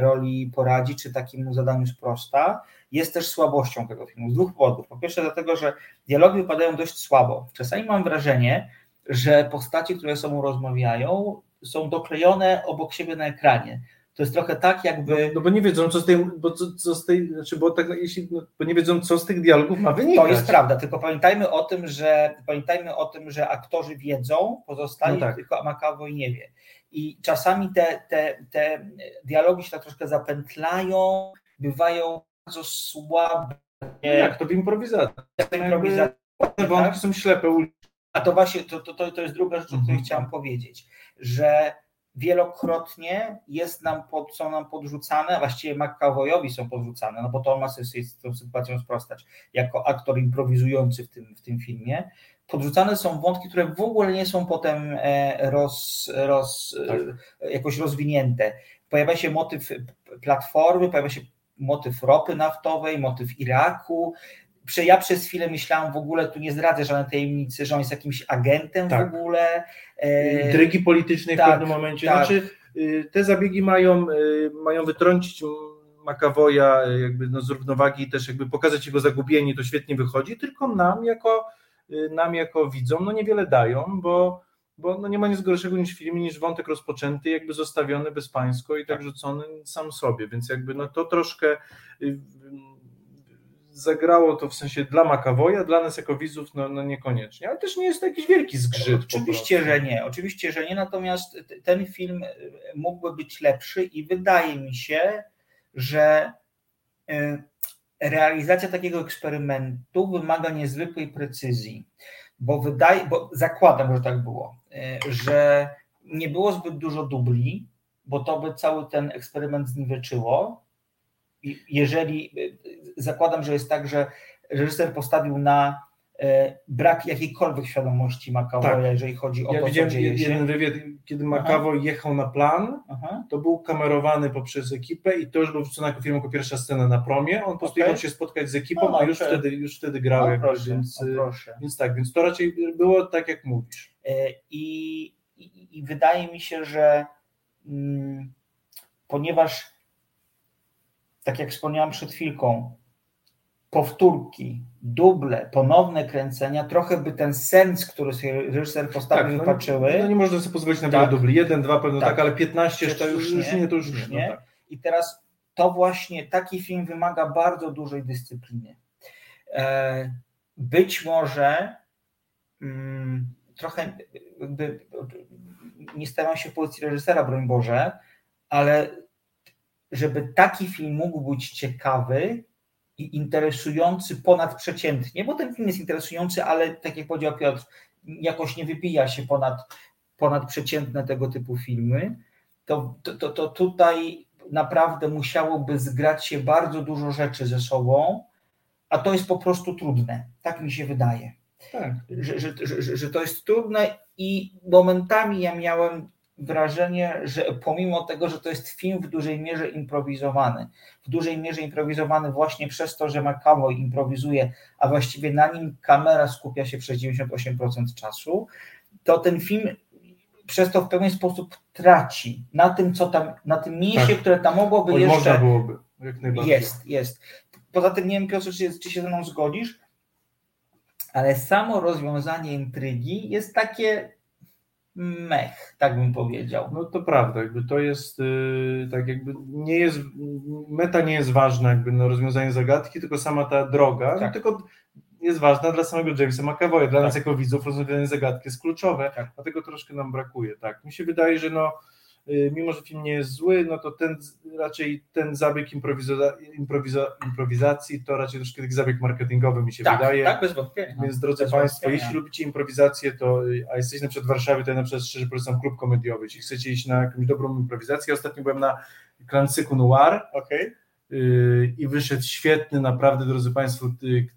roli poradzi, czy takiemu zadaniu sprosta, jest też słabością tego filmu z dwóch powodów. Po pierwsze dlatego, że dialogi wypadają dość słabo. Czasami mam wrażenie, że postacie, które ze sobą rozmawiają, są doklejone obok siebie na ekranie. To jest trochę tak, No, jakby no bo nie wiedzą, co z tej, bo co, co z tej, znaczy, bo tak, jeśli, no, bo nie wiedzą, co z tych dialogów ma wynikać. To jest prawda, tylko pamiętajmy o tym, że pamiętajmy o tym, że aktorzy wiedzą, pozostali No tak. tylko McAvoy nie wie. I czasami te, te, te dialogi się tak troszkę zapętlają, bywają bardzo słabe. No Jak to w improwizacji? Wątki tak? są ślepe. A to właśnie, to, to, to, to jest druga rzecz, o której Mhm. chciałam powiedzieć, że wielokrotnie jest nam pod, są nam podrzucane, a właściwie McAvoyowi są podrzucane, no bo to on ma sobie z tą sytuacją sprostać, jako aktor improwizujący w tym, w tym filmie, podrzucane są wątki, które w ogóle nie są potem e, roz, roz, tak. jakoś rozwinięte. Pojawia się motyw platformy, pojawia się motyw ropy naftowej, motyw Iraku, ja przez chwilę myślałam w ogóle, tu nie zdradzę żadnej tajemnicy, że on jest jakimś agentem tak. w ogóle. Intrygi politycznej tak, w pewnym momencie. Tak. Znaczy, y, te zabiegi mają, y, mają wytrącić Makawoja jakby no z równowagi i też jakby pokazać jego zagubienie, to świetnie wychodzi, tylko nam jako, y, nam jako widzom no niewiele dają, bo, bo no nie ma nic gorszego niż w filmie, niż wątek rozpoczęty, jakby zostawiony bezpańsko i tak, tak. rzucony sam sobie, więc jakby no to troszkę zagrało to w sensie dla Makawoja, dla nas jako widzów no, no niekoniecznie, ale też nie jest to jakiś wielki zgrzyt. Oczywiście, że nie, oczywiście, że nie, natomiast ten film mógłby być lepszy i wydaje mi się, że realizacja takiego eksperymentu wymaga niezwykłej precyzji, bo wydaje, bo zakładam, że tak było, e, że nie było zbyt dużo dubli, bo to by cały ten eksperyment zniweczyło, jeżeli zakładam, że jest tak, że reżyser postawił na e, brak jakiejkolwiek świadomości Makawoja, tak. jeżeli chodzi o ja to, widziałem co dzieje się. jeden wywiad, kiedy Makawoj jechał na plan, Aha. to był kamerowany poprzez ekipę i to już był wrzucony jako film, jako pierwsza scena na promie, on po prostu jechał się spotkać z ekipą, no, a już, okay. wtedy, już wtedy grał, o, proszę, więc, więc tak, więc to raczej było tak, jak mówisz. E, I, i, i wydaje mi się, że mm, ponieważ tak jak wspomniałam przed chwilką, powtórki, duble, ponowne kręcenia, trochę by ten sens, który sobie reżyser postawił, tak, no, patrzyły. No nie można sobie pozwolić na wiele tak, dubli. Jeden, dwa pewno tak, tak ale 15 to już, już nie, to już, już nie. No tak. I teraz to właśnie taki film wymaga bardzo dużej dyscypliny. E, być może mm, trochę jakby, nie stawiam się w pozycji reżysera, broń Boże, ale żeby taki film mógł być ciekawy i interesujący ponadprzeciętnie, bo ten film jest interesujący, ale tak jak powiedział Piotr, jakoś nie wybija się ponad, ponadprzeciętne tego typu filmy, to, to, to tutaj naprawdę musiałoby zgrać się bardzo dużo rzeczy ze sobą, a to jest po prostu trudne. Tak mi się wydaje. Tak. Że, że, że, że to jest trudne i momentami ja miałem wrażenie, że pomimo tego, że to jest film w dużej mierze improwizowany, w dużej mierze improwizowany właśnie przez to, że McAvoy improwizuje, a właściwie na nim kamera skupia się przez 98% czasu, to ten film przez to w pewien sposób traci na tym, co tam, na tym miejscu, tak. które tam mogłoby Oj, jeszcze. Można byłoby, jak najbardziej. Jest, jest. Poza tym nie wiem, Piotr, czy, czy się ze mną zgodzisz, ale samo rozwiązanie intrygi jest takie mech, tak bym powiedział. No to prawda, jakby to jest yy, tak jakby nie jest, meta nie jest ważna jakby na rozwiązanie zagadki, tylko sama ta droga, no tak. no, tylko jest ważna dla samego Jamesa McAvoya, dla tak. nas jako widzów rozwiązanie zagadki jest kluczowe, tak. dlatego troszkę nam brakuje, tak. Mi się wydaje, że no Y, mimo że film nie jest zły, no to ten raczej ten zabieg improwiza, improwiza, improwizacji to raczej troszkę taki zabieg marketingowy mi się tak, wydaje. Tak, bez wątpienia. Więc drodzy bez Państwo, wątpienia. jeśli lubicie improwizację, to a jesteście na przykład w Warszawie, to ja na przykład szczerze polecam klub komediowy. Jeśli chcecie iść na jakąś dobrą improwizację, ostatnio byłem na Klancyku Noir. Okay. I wyszedł świetny, naprawdę, drodzy Państwo,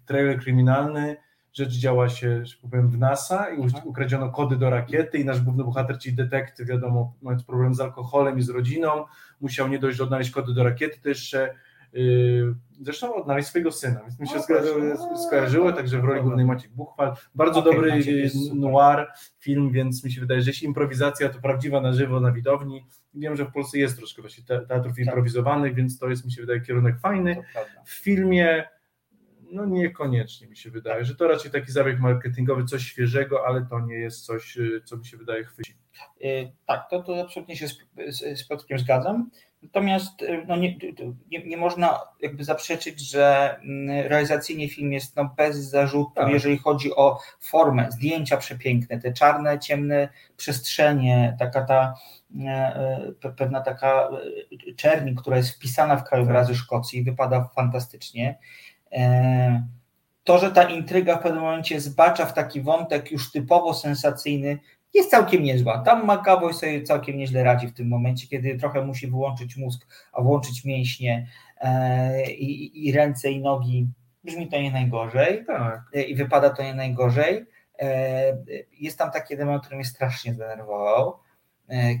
trailer kryminalny rzecz działa się, że powiem, w NASA i mhm. ukradziono kody do rakiety i nasz główny bohater, czyli detektyw, wiadomo, mając problem z alkoholem i z rodziną, musiał nie dość, odnaleźć kody do rakiety, to jeszcze yy, zresztą odnaleźć swojego syna, więc mi się no, skojarzyło, także w roli głównej Maciek Buchwal. Bardzo okay, dobry noir film, więc mi się wydaje, że jeśli improwizacja to prawdziwa na żywo, na widowni, wiem, że w Polsce jest troszkę właśnie teatrów tak. improwizowanych, więc to jest mi się wydaje kierunek fajny. W filmie no niekoniecznie mi się wydaje, że to raczej taki zabieg marketingowy, coś świeżego, ale to nie jest coś, y, co mi się wydaje chwyci. Y, tak, to, to absolutnie się z, z, z Piotrkiem zgadzam. Natomiast y, no nie, nie, nie, można jakby zaprzeczyć, że mm, realizacyjnie film jest no bez zarzutu, tak. jeżeli chodzi o formę, zdjęcia przepiękne, te czarne, ciemne przestrzenie, taka ta pewna taka czerni, która jest wpisana w krajobrazy Szkocji, wypada fantastycznie. To, że ta intryga w pewnym momencie zbacza w taki wątek już typowo sensacyjny, jest całkiem niezła. Tam McAvoy sobie całkiem nieźle radzi w tym momencie, kiedy trochę musi wyłączyć mózg, a włączyć mięśnie e, i, i ręce i nogi. Brzmi to nie najgorzej Tak. e, i wypada to nie najgorzej. E, Jest tam taki element, który mnie strasznie zdenerwował,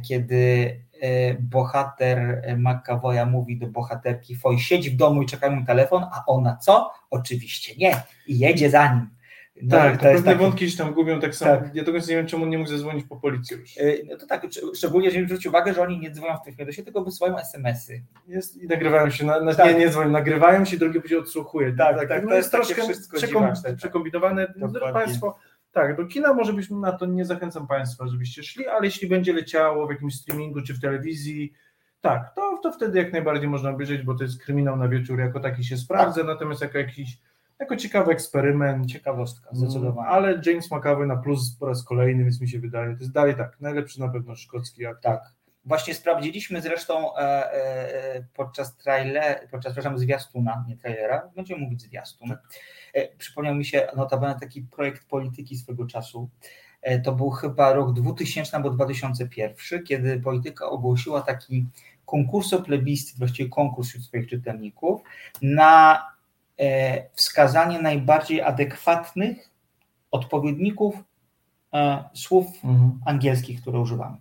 kiedy e, bohater McAvoya mówi do bohaterki Foy, siedź w domu i czekaj mu telefon, a ona co? Oczywiście nie. I jedzie za nim. No, tak, to, pewne takie- wątki się tam gubią tak samo. Tak. Ja do końca nie wiem, czemu on nie mógł zadzwonić po policję już. No to tak, szcz- szczególnie, jeżeli zwrócić uwagę, że oni nie dzwonią w tym filmie, tylko wysyłają SMS-y. Jest, I nagrywają się, na, na, Tak. nie, nie dzwonią, nagrywają się, drugi później odsłuchuje. Tak, tak, no to jest takie troszkę wszystko przekom- tak. przekombinowane. Dokładnie. Drodzy Państwo, tak, do kina może byśmy na to nie zachęcam Państwa, żebyście szli, ale jeśli będzie leciało w jakimś streamingu czy w telewizji, tak, to, to wtedy jak najbardziej można obejrzeć, bo to jest kryminał na wieczór, jako taki się sprawdza, Tak. natomiast jako jakiś, jako ciekawy eksperyment, Ciekawostka, Mm, zdecydowanie. Ale James McAvoy na plus po raz kolejny, więc mi się wydaje, to jest dalej tak, najlepszy na pewno szkocki aktor. Tak. Właśnie sprawdziliśmy zresztą e, e, podczas trailer, podczas przepraszam, zwiastuna, nie trailera, będziemy mówić zwiastun. Tak. E, przypomniał mi się notabene taki projekt polityki swego czasu. E, to był chyba rok 2000 albo 2001, kiedy polityka ogłosiła taki konkurso plebiscyt, właściwie konkurs wśród swoich czytelników na e, wskazanie najbardziej adekwatnych odpowiedników słów Mhm. angielskich, które używamy.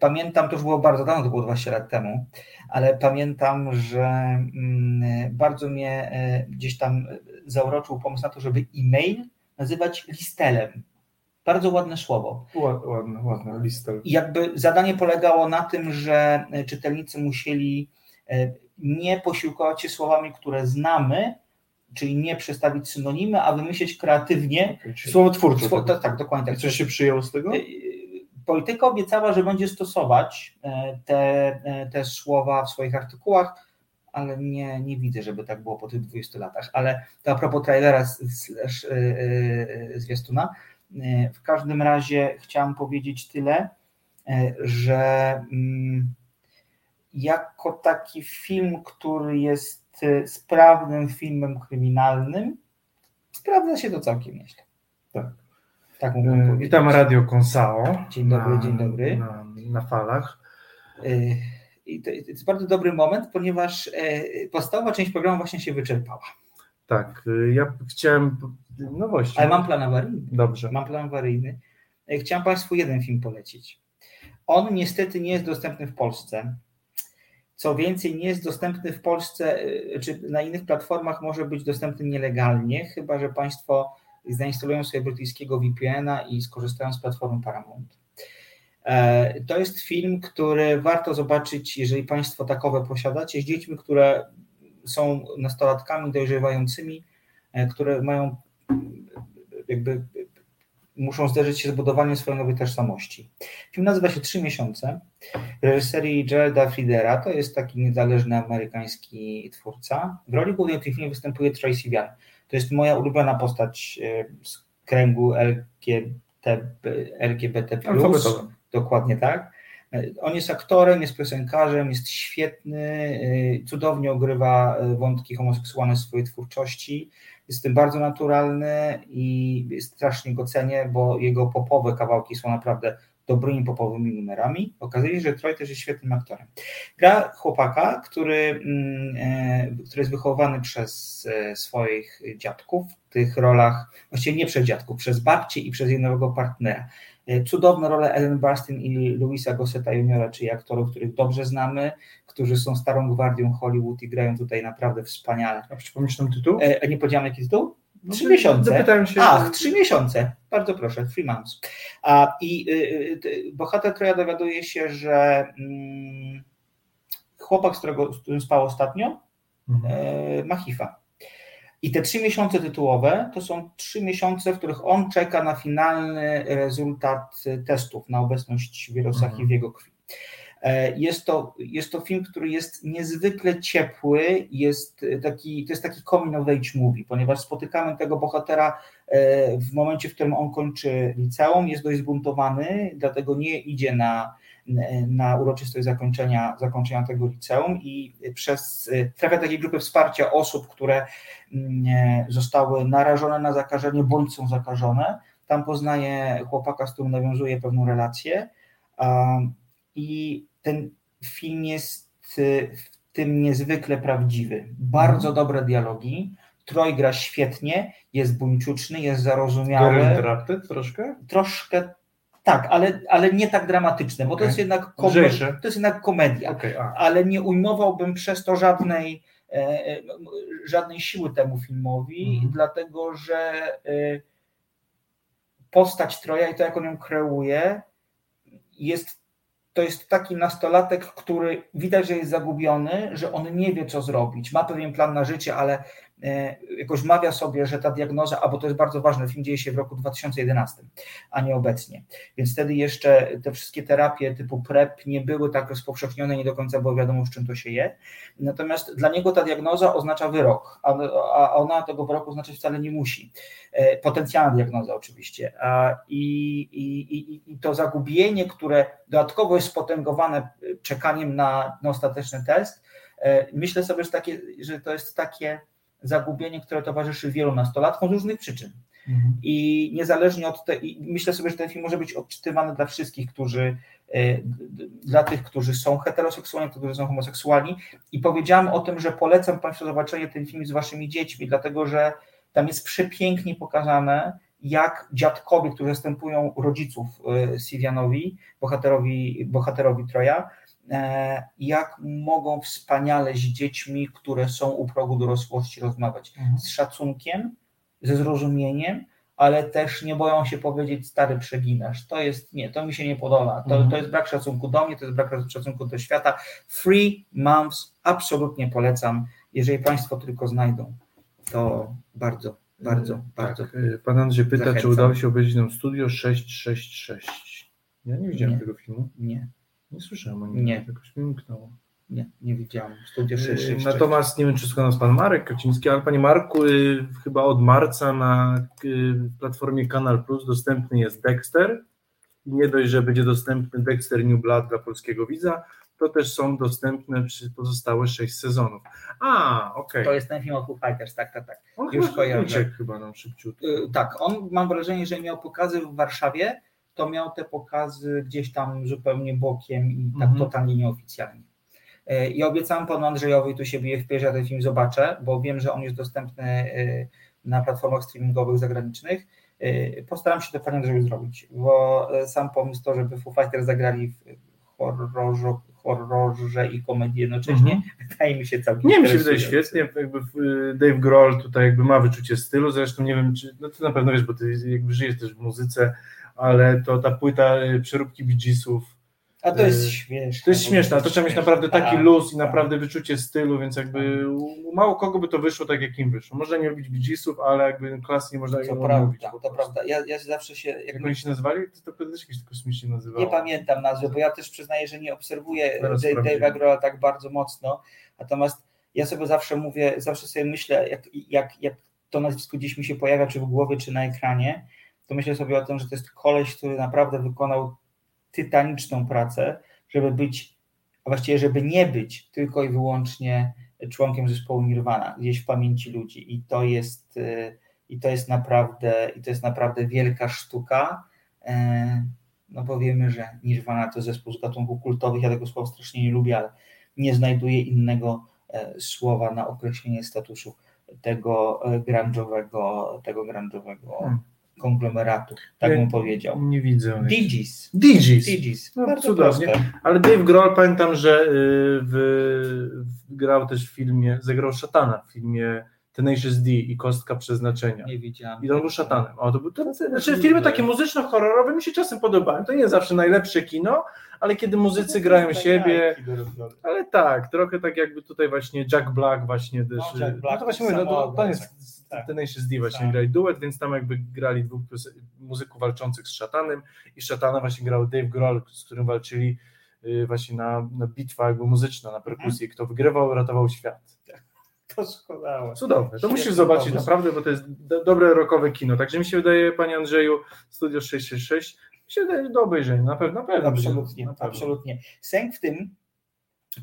Pamiętam, to już było bardzo dawno, to było 20 lat temu, ale pamiętam, że mm, bardzo mnie gdzieś tam zauroczył pomysł na to, żeby e-mail nazywać listelem. Bardzo ładne słowo. Ła- Ładna, ładna lista. I jakby zadanie polegało na tym, że e, czytelnicy musieli e, nie posiłkować się słowami, które znamy, czyli nie przestawić synonimy, a wymyśleć kreatywnie Słowo twórcze. Sło- tak. tak, tak, dokładnie I tak. coś się przyjęło z tego? Y, Polityka obiecała, że będzie stosować e, te, e, te słowa w swoich artykułach, ale nie, nie widzę, żeby tak było po tych 20 latach. Ale to a propos trailera slash, e, e, zwiastuna, e, w każdym razie chciałam powiedzieć tyle, że mm, jako taki film, który jest sprawnym filmem kryminalnym, sprawdza się to całkiem nieźle. Tak. Tak. Witam Radio Konsao. Dzień dobry, na, dzień dobry. Na, na falach. Y, I to jest bardzo dobry moment, ponieważ e, podstawowa część programu właśnie się wyczerpała. Tak, y, ja chciałem nowości. Ale mam plan awaryjny. Dobrze. Mam plan awaryjny. E, Chciałem Państwu jeden film polecić. On niestety nie jest dostępny w Polsce. Co więcej, nie jest dostępny w Polsce, e, czy na innych platformach może być dostępny nielegalnie, chyba że Państwo zainstalują sobie brytyjskiego VPN-a i skorzystają z platformy Paramount. E, To jest film, który warto zobaczyć, jeżeli Państwo takowe posiadacie, z dziećmi, które są nastolatkami dojrzewającymi, e, które mają jakby muszą zderzyć się z budowaniem swojej nowej tożsamości. Film nazywa się Trzy miesiące. Reżyserii Geralda Friedera, to jest taki niezależny amerykański twórca. W roli głównej w tym filmie występuje Tracy Vian. To jest moja ulubiona postać e, z kręgu LGBT, LGBT+. Dokładnie tak. E, On jest aktorem, jest piosenkarzem, jest świetny, e, cudownie ogrywa e, wątki homoseksualne w swojej twórczości. Jest tym bardzo naturalny i strasznie go cenię, bo jego popowe kawałki są naprawdę dobrymi popowymi numerami. Okazuje się, że Troy też jest świetnym aktorem. Gra chłopaka, który, mm, który jest wychowany przez swoich dziadków w tych rolach, właściwie nie przez dziadków, przez babcię i przez jej nowego partnera. E, Cudowne role Ellen Burstyn i Louisa Gosseta Jr., czyli aktorów, których dobrze znamy, którzy są starą gwardią Hollywood i grają tutaj naprawdę wspaniale. A przypomnisz nam tytuł? E, nie powiedziałem jaki tytuł? No, Trzy miesiące. Zapytałem się. Ach, trzy miesiące. Bardzo proszę, three months. A, I y, y, bohater Troja dowiaduje się, że mm, chłopak, z, którego, z którym spał ostatnio, Mhm. e, ma HIV-a. I te trzy miesiące tytułowe to są trzy miesiące, w których on czeka na finalny rezultat testów na obecność wirusa Mhm. W jego krwi. E, Jest to, jest to film, który jest niezwykle ciepły, jest taki, to jest taki coming of age movie, ponieważ spotykamy tego bohatera e, w momencie, w którym on kończy liceum, jest dość zbuntowany, dlatego nie idzie na, na uroczystość zakończenia, zakończenia tego liceum i przez, trafia takiej grupy wsparcia osób, które mm, zostały narażone na zakażenie bądź są zakażone tam poznaje chłopaka, z którym nawiązuje pewną relację i ten film jest y, w tym niezwykle prawdziwy. Bardzo dobre dialogi, Troj gra świetnie, jest buńczuczny, jest zarozumiały. Troszkę? Troszkę tak, ale, ale nie tak dramatyczne, bo to Okej. jest jednak Lżejsze. to jest jednak komedia. A. Ale nie ujmowałbym przez to żadnej, e, e, żadnej siły temu filmowi, Mhm. dlatego że e, postać Troja i to, jak on ją kreuje, jest to jest taki nastolatek, który widać, że jest zagubiony, że on nie wie, co zrobić. Ma pewien plan na życie, ale jakoś mawia sobie, że ta diagnoza, a bo to jest bardzo ważne, film dzieje się w roku 2011, a nie obecnie. Więc wtedy jeszcze te wszystkie terapie typu PrEP nie były tak rozpowszechnione, nie do końca było wiadomo, z czym to się je. Natomiast dla niego ta diagnoza oznacza wyrok, a, ona tego wyroku oznaczać wcale nie musi. E, Potencjalna diagnoza oczywiście. I, i, i, to zagubienie, które dodatkowo jest spotęgowane e, czekaniem na, na ostateczny test, e, myślę sobie, że, takie, że to jest takie zagubienie, które towarzyszy wielu nastolatkom z różnych przyczyn. Mhm. I niezależnie od tego, myślę sobie, że ten film może być odczytywany dla wszystkich, którzy, e, dla tych, którzy są heteroseksualni, którzy są homoseksualni. I powiedziałam o tym, że polecam Państwu zobaczenie ten film z Waszymi dziećmi, dlatego że tam jest przepięknie pokazane, jak dziadkowie, którzy zastępują rodziców e, Sivianowi, bohaterowi, bohaterowi Troja, jak mogą wspaniale z dziećmi, które są u progu dorosłości rozmawiać. Mhm. Z szacunkiem, ze zrozumieniem, ale też nie boją się powiedzieć stary przeginasz. To jest, nie, to mi się nie podoba. To, Mhm. to jest brak szacunku do mnie, to jest brak szacunku do świata. Free Moms absolutnie polecam. Jeżeli Państwo tylko znajdą, to bardzo, bardzo, bardzo. Tak, y, pan Andrzej pyta, czy Zachęcam. udało się obejrzeć nam studio 666. Ja nie widziałem Nie. tego filmu. Nie, Nie słyszałem o nim. Nie. Jakoś mi umknęło. nie, nie widziałem. Studio Y, 666. Natomiast nie wiem, czy słucha nas pan Marek Kaciński, ale panie Marku, y, chyba od marca na y, platformie Kanal Plus dostępny jest Dexter. I nie dość, że będzie dostępny Dexter New Blood dla polskiego widza, to też są dostępne pozostałe sześć sezonów. A, okej. To jest ten film o Foo Fighters, tak, tak, tak. On już chyba kojarzę. uciekł chyba nam szybciutko. Y, Tak, on mam wrażenie, że miał pokazy w Warszawie, to miał te pokazy gdzieś tam zupełnie bokiem i tak Mhm. totalnie nieoficjalnie. Y, I obiecałem panu Andrzejowi, tu się bije w pierś, ja ten film zobaczę, bo wiem, że on jest dostępny y, na platformach streamingowych zagranicznych. Y, Postaram się to panie Andrzeju zrobić, bo sam pomysł to, żeby Foo Fighters zagrali w horrorze, horrorze i komedii jednocześnie, Mhm. wydaje mi się całkiem Nie, mi się wydaje świetnie, jakby Dave Grohl tutaj jakby ma wyczucie stylu, zresztą nie wiem, czy, no ty na pewno wiesz, bo ty jakby żyjesz też w muzyce, ale to ta płyta y, przeróbki Geesów, A to jest y, śmieszne. to jest śmieszne, ale to trzeba mieć naprawdę taki Tak, luz i tak. naprawdę wyczucie stylu, więc jakby mało kogo by to wyszło tak, jak im wyszło. Można nie lubić Bee Geesów, ale jakby klasy nie można To prawda, mówić. to prawda. Ja, ja zawsze się, jak Jak oni się nazywali? To, to też jakieś kosmicznie nazywało. nie pamiętam nazwy, bo ja też przyznaję, że nie obserwuję. Dave'a Grohla tak bardzo mocno, natomiast ja sobie zawsze mówię, zawsze sobie myślę, jak, jak, jak to nazwisko gdzieś mi się pojawia, czy w głowie, czy na ekranie, to myślę sobie o tym, że to jest koleś, który naprawdę wykonał tytaniczną pracę, żeby być, a właściwie żeby nie być tylko i wyłącznie członkiem zespołu Nirvana, gdzieś w pamięci ludzi i to jest y, i to jest naprawdę i to jest naprawdę wielka sztuka. E, No bo wiemy, że Nirvana to zespół z gatunków kultowych, ja tego słowa strasznie nie lubię, ale nie znajduję innego e, słowa na określenie statusu tego e, grunge'owego, tego grunge'owego Hmm. Konglomeratu, tak Nie- bym powiedział. Nie widzę. Gees. Dee Gees. No, Bardzo cudownie. proste. Ale Dave Grohl pamiętam, że y, w, w, grał też w filmie, zagrał szatana w filmie Tenacious D i Kostka Przeznaczenia. Nie widziałam. I on był szatanem. O, to był, to, znaczy filmy takie muzyczno-horrorowe mi się czasem podobają. To nie jest zawsze najlepsze kino, ale kiedy muzycy grają siebie, ale tak, trochę tak jakby tutaj właśnie Jack Black właśnie też. No, Jack Black no to właśnie mówię, no, to, to jest tak. Tenacious D właśnie Tak. grali duet, więc tam jakby grali dwóch muzyków walczących z szatanem i szatana właśnie grał Dave Grohl, z którym walczyli y, właśnie na, na bitwa jakby muzyczna, na perkusji. Kto wygrywał, ratował świat. Doskonałe. Cudowne. To musisz zobaczyć pomysł. naprawdę, bo to jest do, dobre rockowe kino. Także mi się wydaje, panie Andrzeju, Studio 666, mi się wydaje do obejrzenia. Na pewno, na pewno. Absolutnie, Na pewno. absolutnie. Sęk w tym,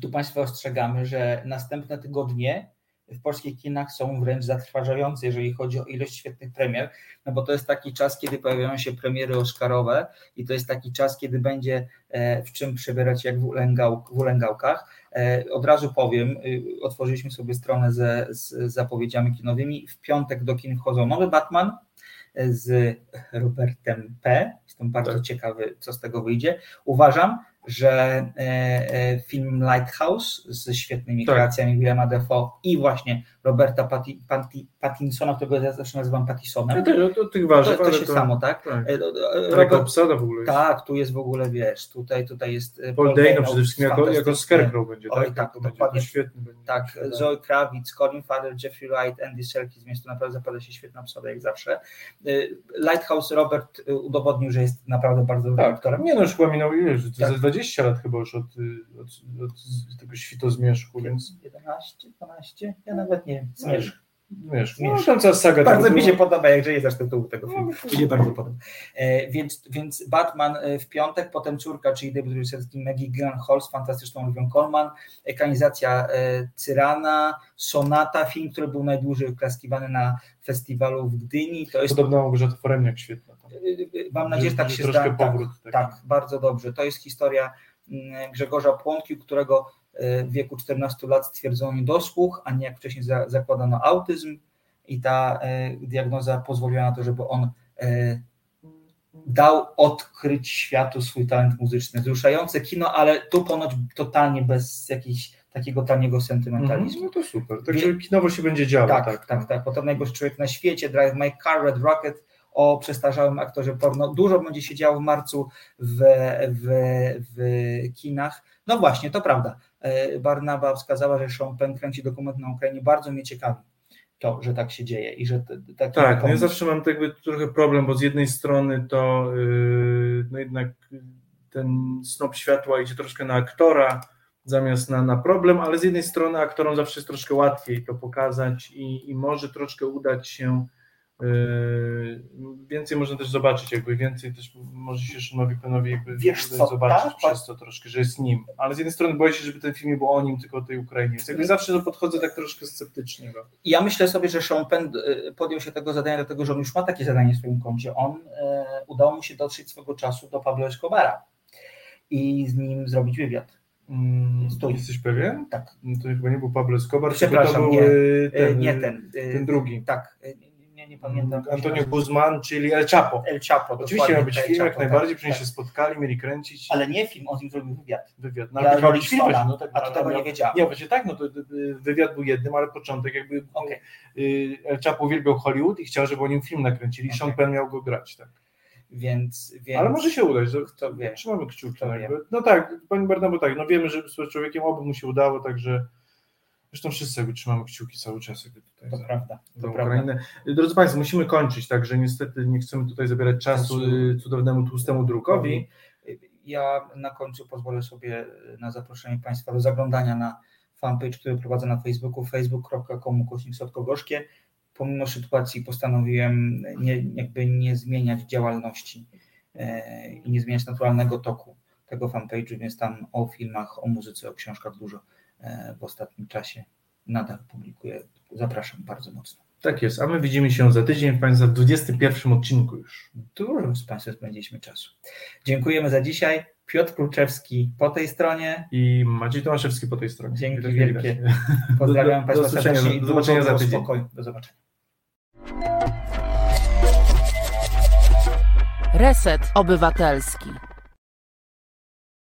tu Państwa ostrzegamy, że następne tygodnie w polskich kinach są wręcz zatrważające, jeżeli chodzi o ilość świetnych premier, no bo to jest taki czas, kiedy pojawiają się premiery oscarowe i to jest taki czas, kiedy będzie e, w czym przebierać jak w, ulęgał, w ulęgałkach. E, od razu powiem, y, otworzyliśmy sobie stronę ze, z zapowiedziami kinowymi. W piątek do kin wchodzą nowy Batman, z Robertem P. Jestem bardzo tak. ciekawy, co z tego wyjdzie. Uważam, że e, e, film Lighthouse ze świetnymi tak. kreacjami Willema Defoe i właśnie Roberta Patti, Patti, Pattinsona, którego ja zawsze nazywam Pattisonem. Ja to, to, tych waży, to, to się to, samo, tak? tak. E, Robert, obsada w ogóle jest. Tak, tu jest w ogóle, wiesz, tutaj, tutaj jest Paul, Dano przede wszystkim jako, jako Scarecrow będzie, Oj, tak? tak, to. Będzie, świetny będzie. Tak, Zoe Kravitz, Colin Farrell, Jeffrey Wright, Andy Serkis, więc to naprawdę zapada się świetna obsada jak zawsze. Lighthouse Robert udowodnił, że jest naprawdę bardzo dobrym tak. aktorem. Nie no, już chyba minął już, tak. 20 lat chyba już od, od, od, tego świtozmierzchu, więc... 11, 12? Ja nawet nie wiem. Zmierzch. Wiesz, no, tam cała saga bardzo mi się podoba, jak żyje zaś tytułu tego filmu. No, mi się bardzo podoba. E, więc, więc Batman e, w piątek, potem córka, czyli debiut reżyserski Maggie Gyllenhaal z fantastyczną Olivia Colman, ekranizacja e, Cyrana, Sonata, film, który był najdłużej oklaskiwany na festiwalu w Gdyni. To jest... Podobno Małgorzata Foremniak świetna. E, e, mam nadzieję, że tak się zda. Tak, tak, bardzo dobrze. To jest historia mm, Grzegorza Płonki, którego w wieku 14 lat stwierdzono niedosłuch, a nie jak wcześniej zakładano autyzm i ta e, diagnoza pozwoliła na to, żeby on e, dał odkryć światu swój talent muzyczny. Wzruszające kino, ale tu ponoć totalnie bez jakichś takiego taniego sentymentalizmu. Mm, no to super, także kinowo się będzie działo. Tak, tak, tak. tak. Potem najgorszy człowiek na świecie, Drive My Car, Red Rocket, o przestarzałym aktorze porno. Dużo będzie się działo w marcu w, w, w kinach. No właśnie, to prawda. E, Barnaba wskazała, że Sean Penn kręci dokument na Ukrainie. Bardzo mnie ciekawi to, że tak się dzieje i że tak. Tak, no ja zawsze mam jakby trochę problem, bo z jednej strony to yy, no jednak ten snop światła idzie troszkę na aktora zamiast na, na problem, ale z jednej strony aktorom zawsze jest troszkę łatwiej to pokazać i, i może troszkę udać się więcej można też zobaczyć, jakby więcej też może się Szymowi Penowi jakby Wiesz co, zobaczyć tak? przez to troszkę, że jest nim. Ale z jednej strony boję się, żeby ten film nie był o nim, tylko o tej Ukrainie. Więc jakby zawsze podchodzę tak troszkę sceptycznie. Go. Ja myślę sobie, że Sean Penn y, podjął się tego zadania, dlatego że on już ma takie zadanie w swoim koncie. On e, udało mu się dotrzeć swego czasu do Pablo Escobara i z nim zrobić wywiad. Mm, Jesteś pewien? Tak. No to chyba nie był Pablo Escobar, Przepraszam, to był nie, y, ten, nie ten, ten drugi. Tak, nie pamiętam. Antonio Guzman, czyli El Chapo. El Chapo. Oczywiście miał być film, jak najbardziej, przecież tak. się spotkali, mieli kręcić. Ale nie film, on z nim zrobił wywiad. Wywiad. No, ale robić film, no, tak, a to tego nie wiedziałem. Nie, właśnie tak, no to wywiad był jednym, ale początek jakby okay. El Chapo uwielbiał Hollywood i chciał, żeby o nim film nakręcili. Okay. Sean Penn miał go grać, tak. Więc, więc, Ale może się udać, to wie. trzymamy kciuki. No tak, pani Barnabo tak, no wiemy, że z człowiekiem obu mu się udało, także Zresztą wszyscy jakby trzymamy kciuki cały czas. Jakby tutaj to za, prawda. To prawda. Drodzy Państwo, musimy kończyć, także niestety nie chcemy tutaj zabierać czasu cudownemu tłustemu drukowi. Ja na końcu pozwolę sobie na zaproszenie Państwa do zaglądania na fanpage, który prowadzę na Facebooku, facebook.com kośnik Gorzkie. Pomimo sytuacji postanowiłem nie, jakby nie zmieniać działalności e, i nie zmieniać naturalnego toku tego fanpage'u, więc tam o filmach, o muzyce, o książkach dużo w ostatnim czasie nadal publikuję. Zapraszam bardzo mocno. Tak jest, a my widzimy się za tydzień Państwa w 21 odcinku już. Dużo z Państwem spędziliśmy czasu. Dziękujemy za dzisiaj. Piotr Kluczewski po tej stronie. I Maciej Tomaszewski po tej stronie. Dzięki wielkie. Pozdrawiam do, Państwa do serdecznie. Do zobaczenia za tydzień. Spokój. Do zobaczenia. Reset Obywatelski.